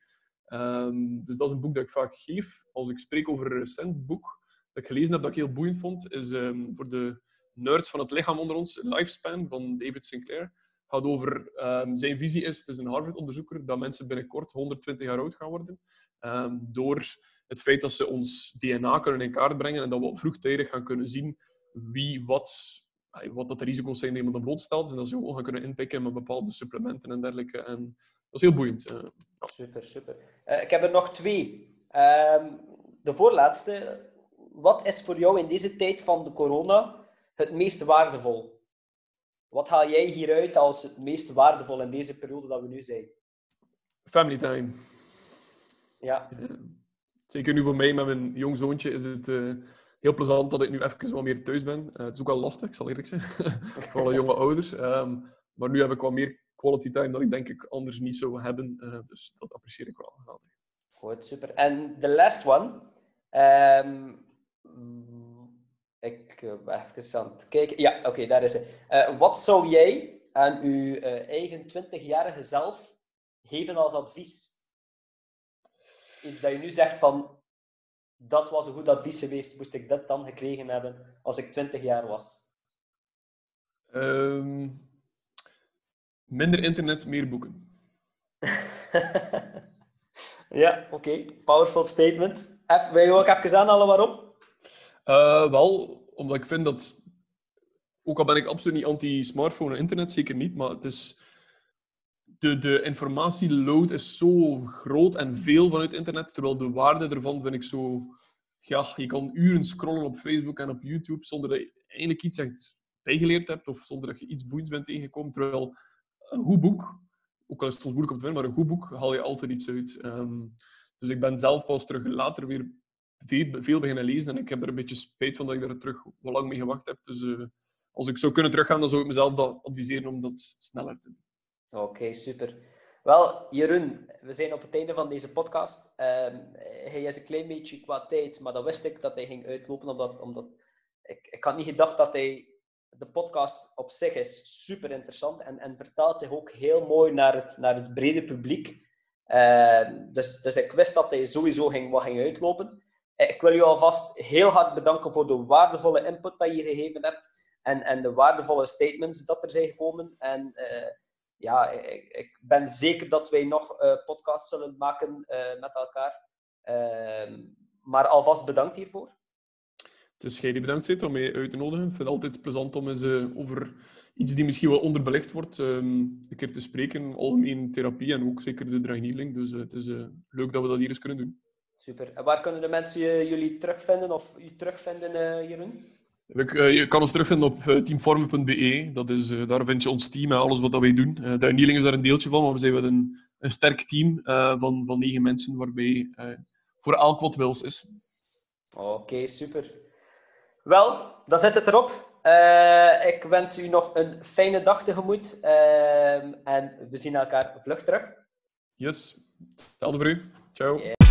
Um, dus dat is een boek dat ik vaak geef. Als ik spreek over een recent boek dat ik gelezen heb dat ik heel boeiend vond, is um, voor de nerds van het lichaam onder ons, Lifespan van David Sinclair. Gaat over zijn visie is, het is een Harvard-onderzoeker, dat mensen binnenkort 120 jaar oud gaan worden. door het feit dat ze ons DNA kunnen in kaart brengen en dat we vroegtijdig gaan kunnen zien wie wat wat dat de risico's zijn die iemand blootstelt. En dat ze gewoon gaan kunnen inpikken met bepaalde supplementen en dergelijke. En is heel boeiend. Super, super. Uh, ik heb er nog twee. Uh, de voorlaatste. Wat is voor jou in deze tijd van de corona het meest waardevol? Wat haal jij hieruit als het meest waardevol in deze periode dat we nu zijn? Family time. Ja. Zeker nu voor mij met mijn jong zoontje is het heel plezant dat ik nu even wat meer thuis ben. Uh, het is ook wel lastig, ik zal eerlijk zijn. voor alle jonge ouders. Um, maar nu heb ik wat meer quality time dan ik denk ik anders niet zou hebben. Uh, dus dat apprecieer ik wel. Geweldig. Goed, super. En de last one. Um, ik ben even aan het kijken. Ja, oké, okay, daar is het. Uh, wat zou jij aan uw eigen 20-jarige zelf geven als advies? Iets dat je nu zegt van dat was een goed advies geweest, moest ik dat dan gekregen hebben als ik 20 jaar was? Um, minder internet, meer boeken. ja, oké. Okay. Powerful statement. Even, wil je ook even aanhalen waarom? Uh, wel, omdat ik vind dat... Ook al ben ik absoluut niet anti-smartphone en internet, zeker niet, maar het is... De, de informatieload is zo groot en veel vanuit internet, terwijl de waarde ervan vind ik zo ja, je kan uren scrollen op Facebook en op YouTube zonder dat je eigenlijk iets echt bijgeleerd hebt of zonder dat je iets boeiends bent tegengekomen. Terwijl een goed boek, ook al is het soms moeilijk om te vinden, maar een goed boek haal je altijd iets uit. Um, dus ik ben zelf pas terug later weer veel, beginnen lezen en ik heb er een beetje spijt van dat ik daar terug wel lang mee gewacht heb. Dus uh, als ik zou kunnen teruggaan, dan zou ik mezelf dat adviseren om dat sneller te doen. Oké, super. Wel, Jeroen, we zijn op het einde van deze podcast. Um, hij is een klein beetje qua tijd, maar dat wist ik dat hij ging uitlopen, omdat, omdat ik, ik had niet gedacht dat hij... De podcast op zich is super interessant en, en vertaalt zich ook heel mooi naar het, naar het brede publiek. Uh, dus, dus ik wist dat hij sowieso ging, wat ging uitlopen. Eh, ik wil je alvast heel hard bedanken voor de waardevolle input dat je gegeven hebt en, en de waardevolle statements dat er zijn gekomen. En uh, ja, ik, ik, ben zeker dat wij nog uh, podcasts zullen maken met elkaar. Uh, maar alvast bedankt hiervoor. Dus die bedankt zit om mij uit te nodigen. Ik vind het altijd plezant om eens uh, over iets die misschien wel onderbelegd wordt, um, een keer te spreken. Algemeen therapie en ook zeker de draineling. Dus het is leuk dat we dat hier eens kunnen doen. Super. En waar kunnen de mensen jullie terugvinden of u terugvinden, Jeroen? Eh, je kan ons terugvinden op eh, teamformen.be. Dat is, eh, daar vind je ons team en alles wat wij doen. Uh, is daar een deeltje van, maar we zijn wel een, een sterk team van, van negen mensen, waarbij voor elk wat wils is. Oké, super. Wel, dan zit het erop. ik wens u nog een fijne dag tegemoet. en we zien elkaar vlug terug. Yes, hetzelfde voor u. Ciao.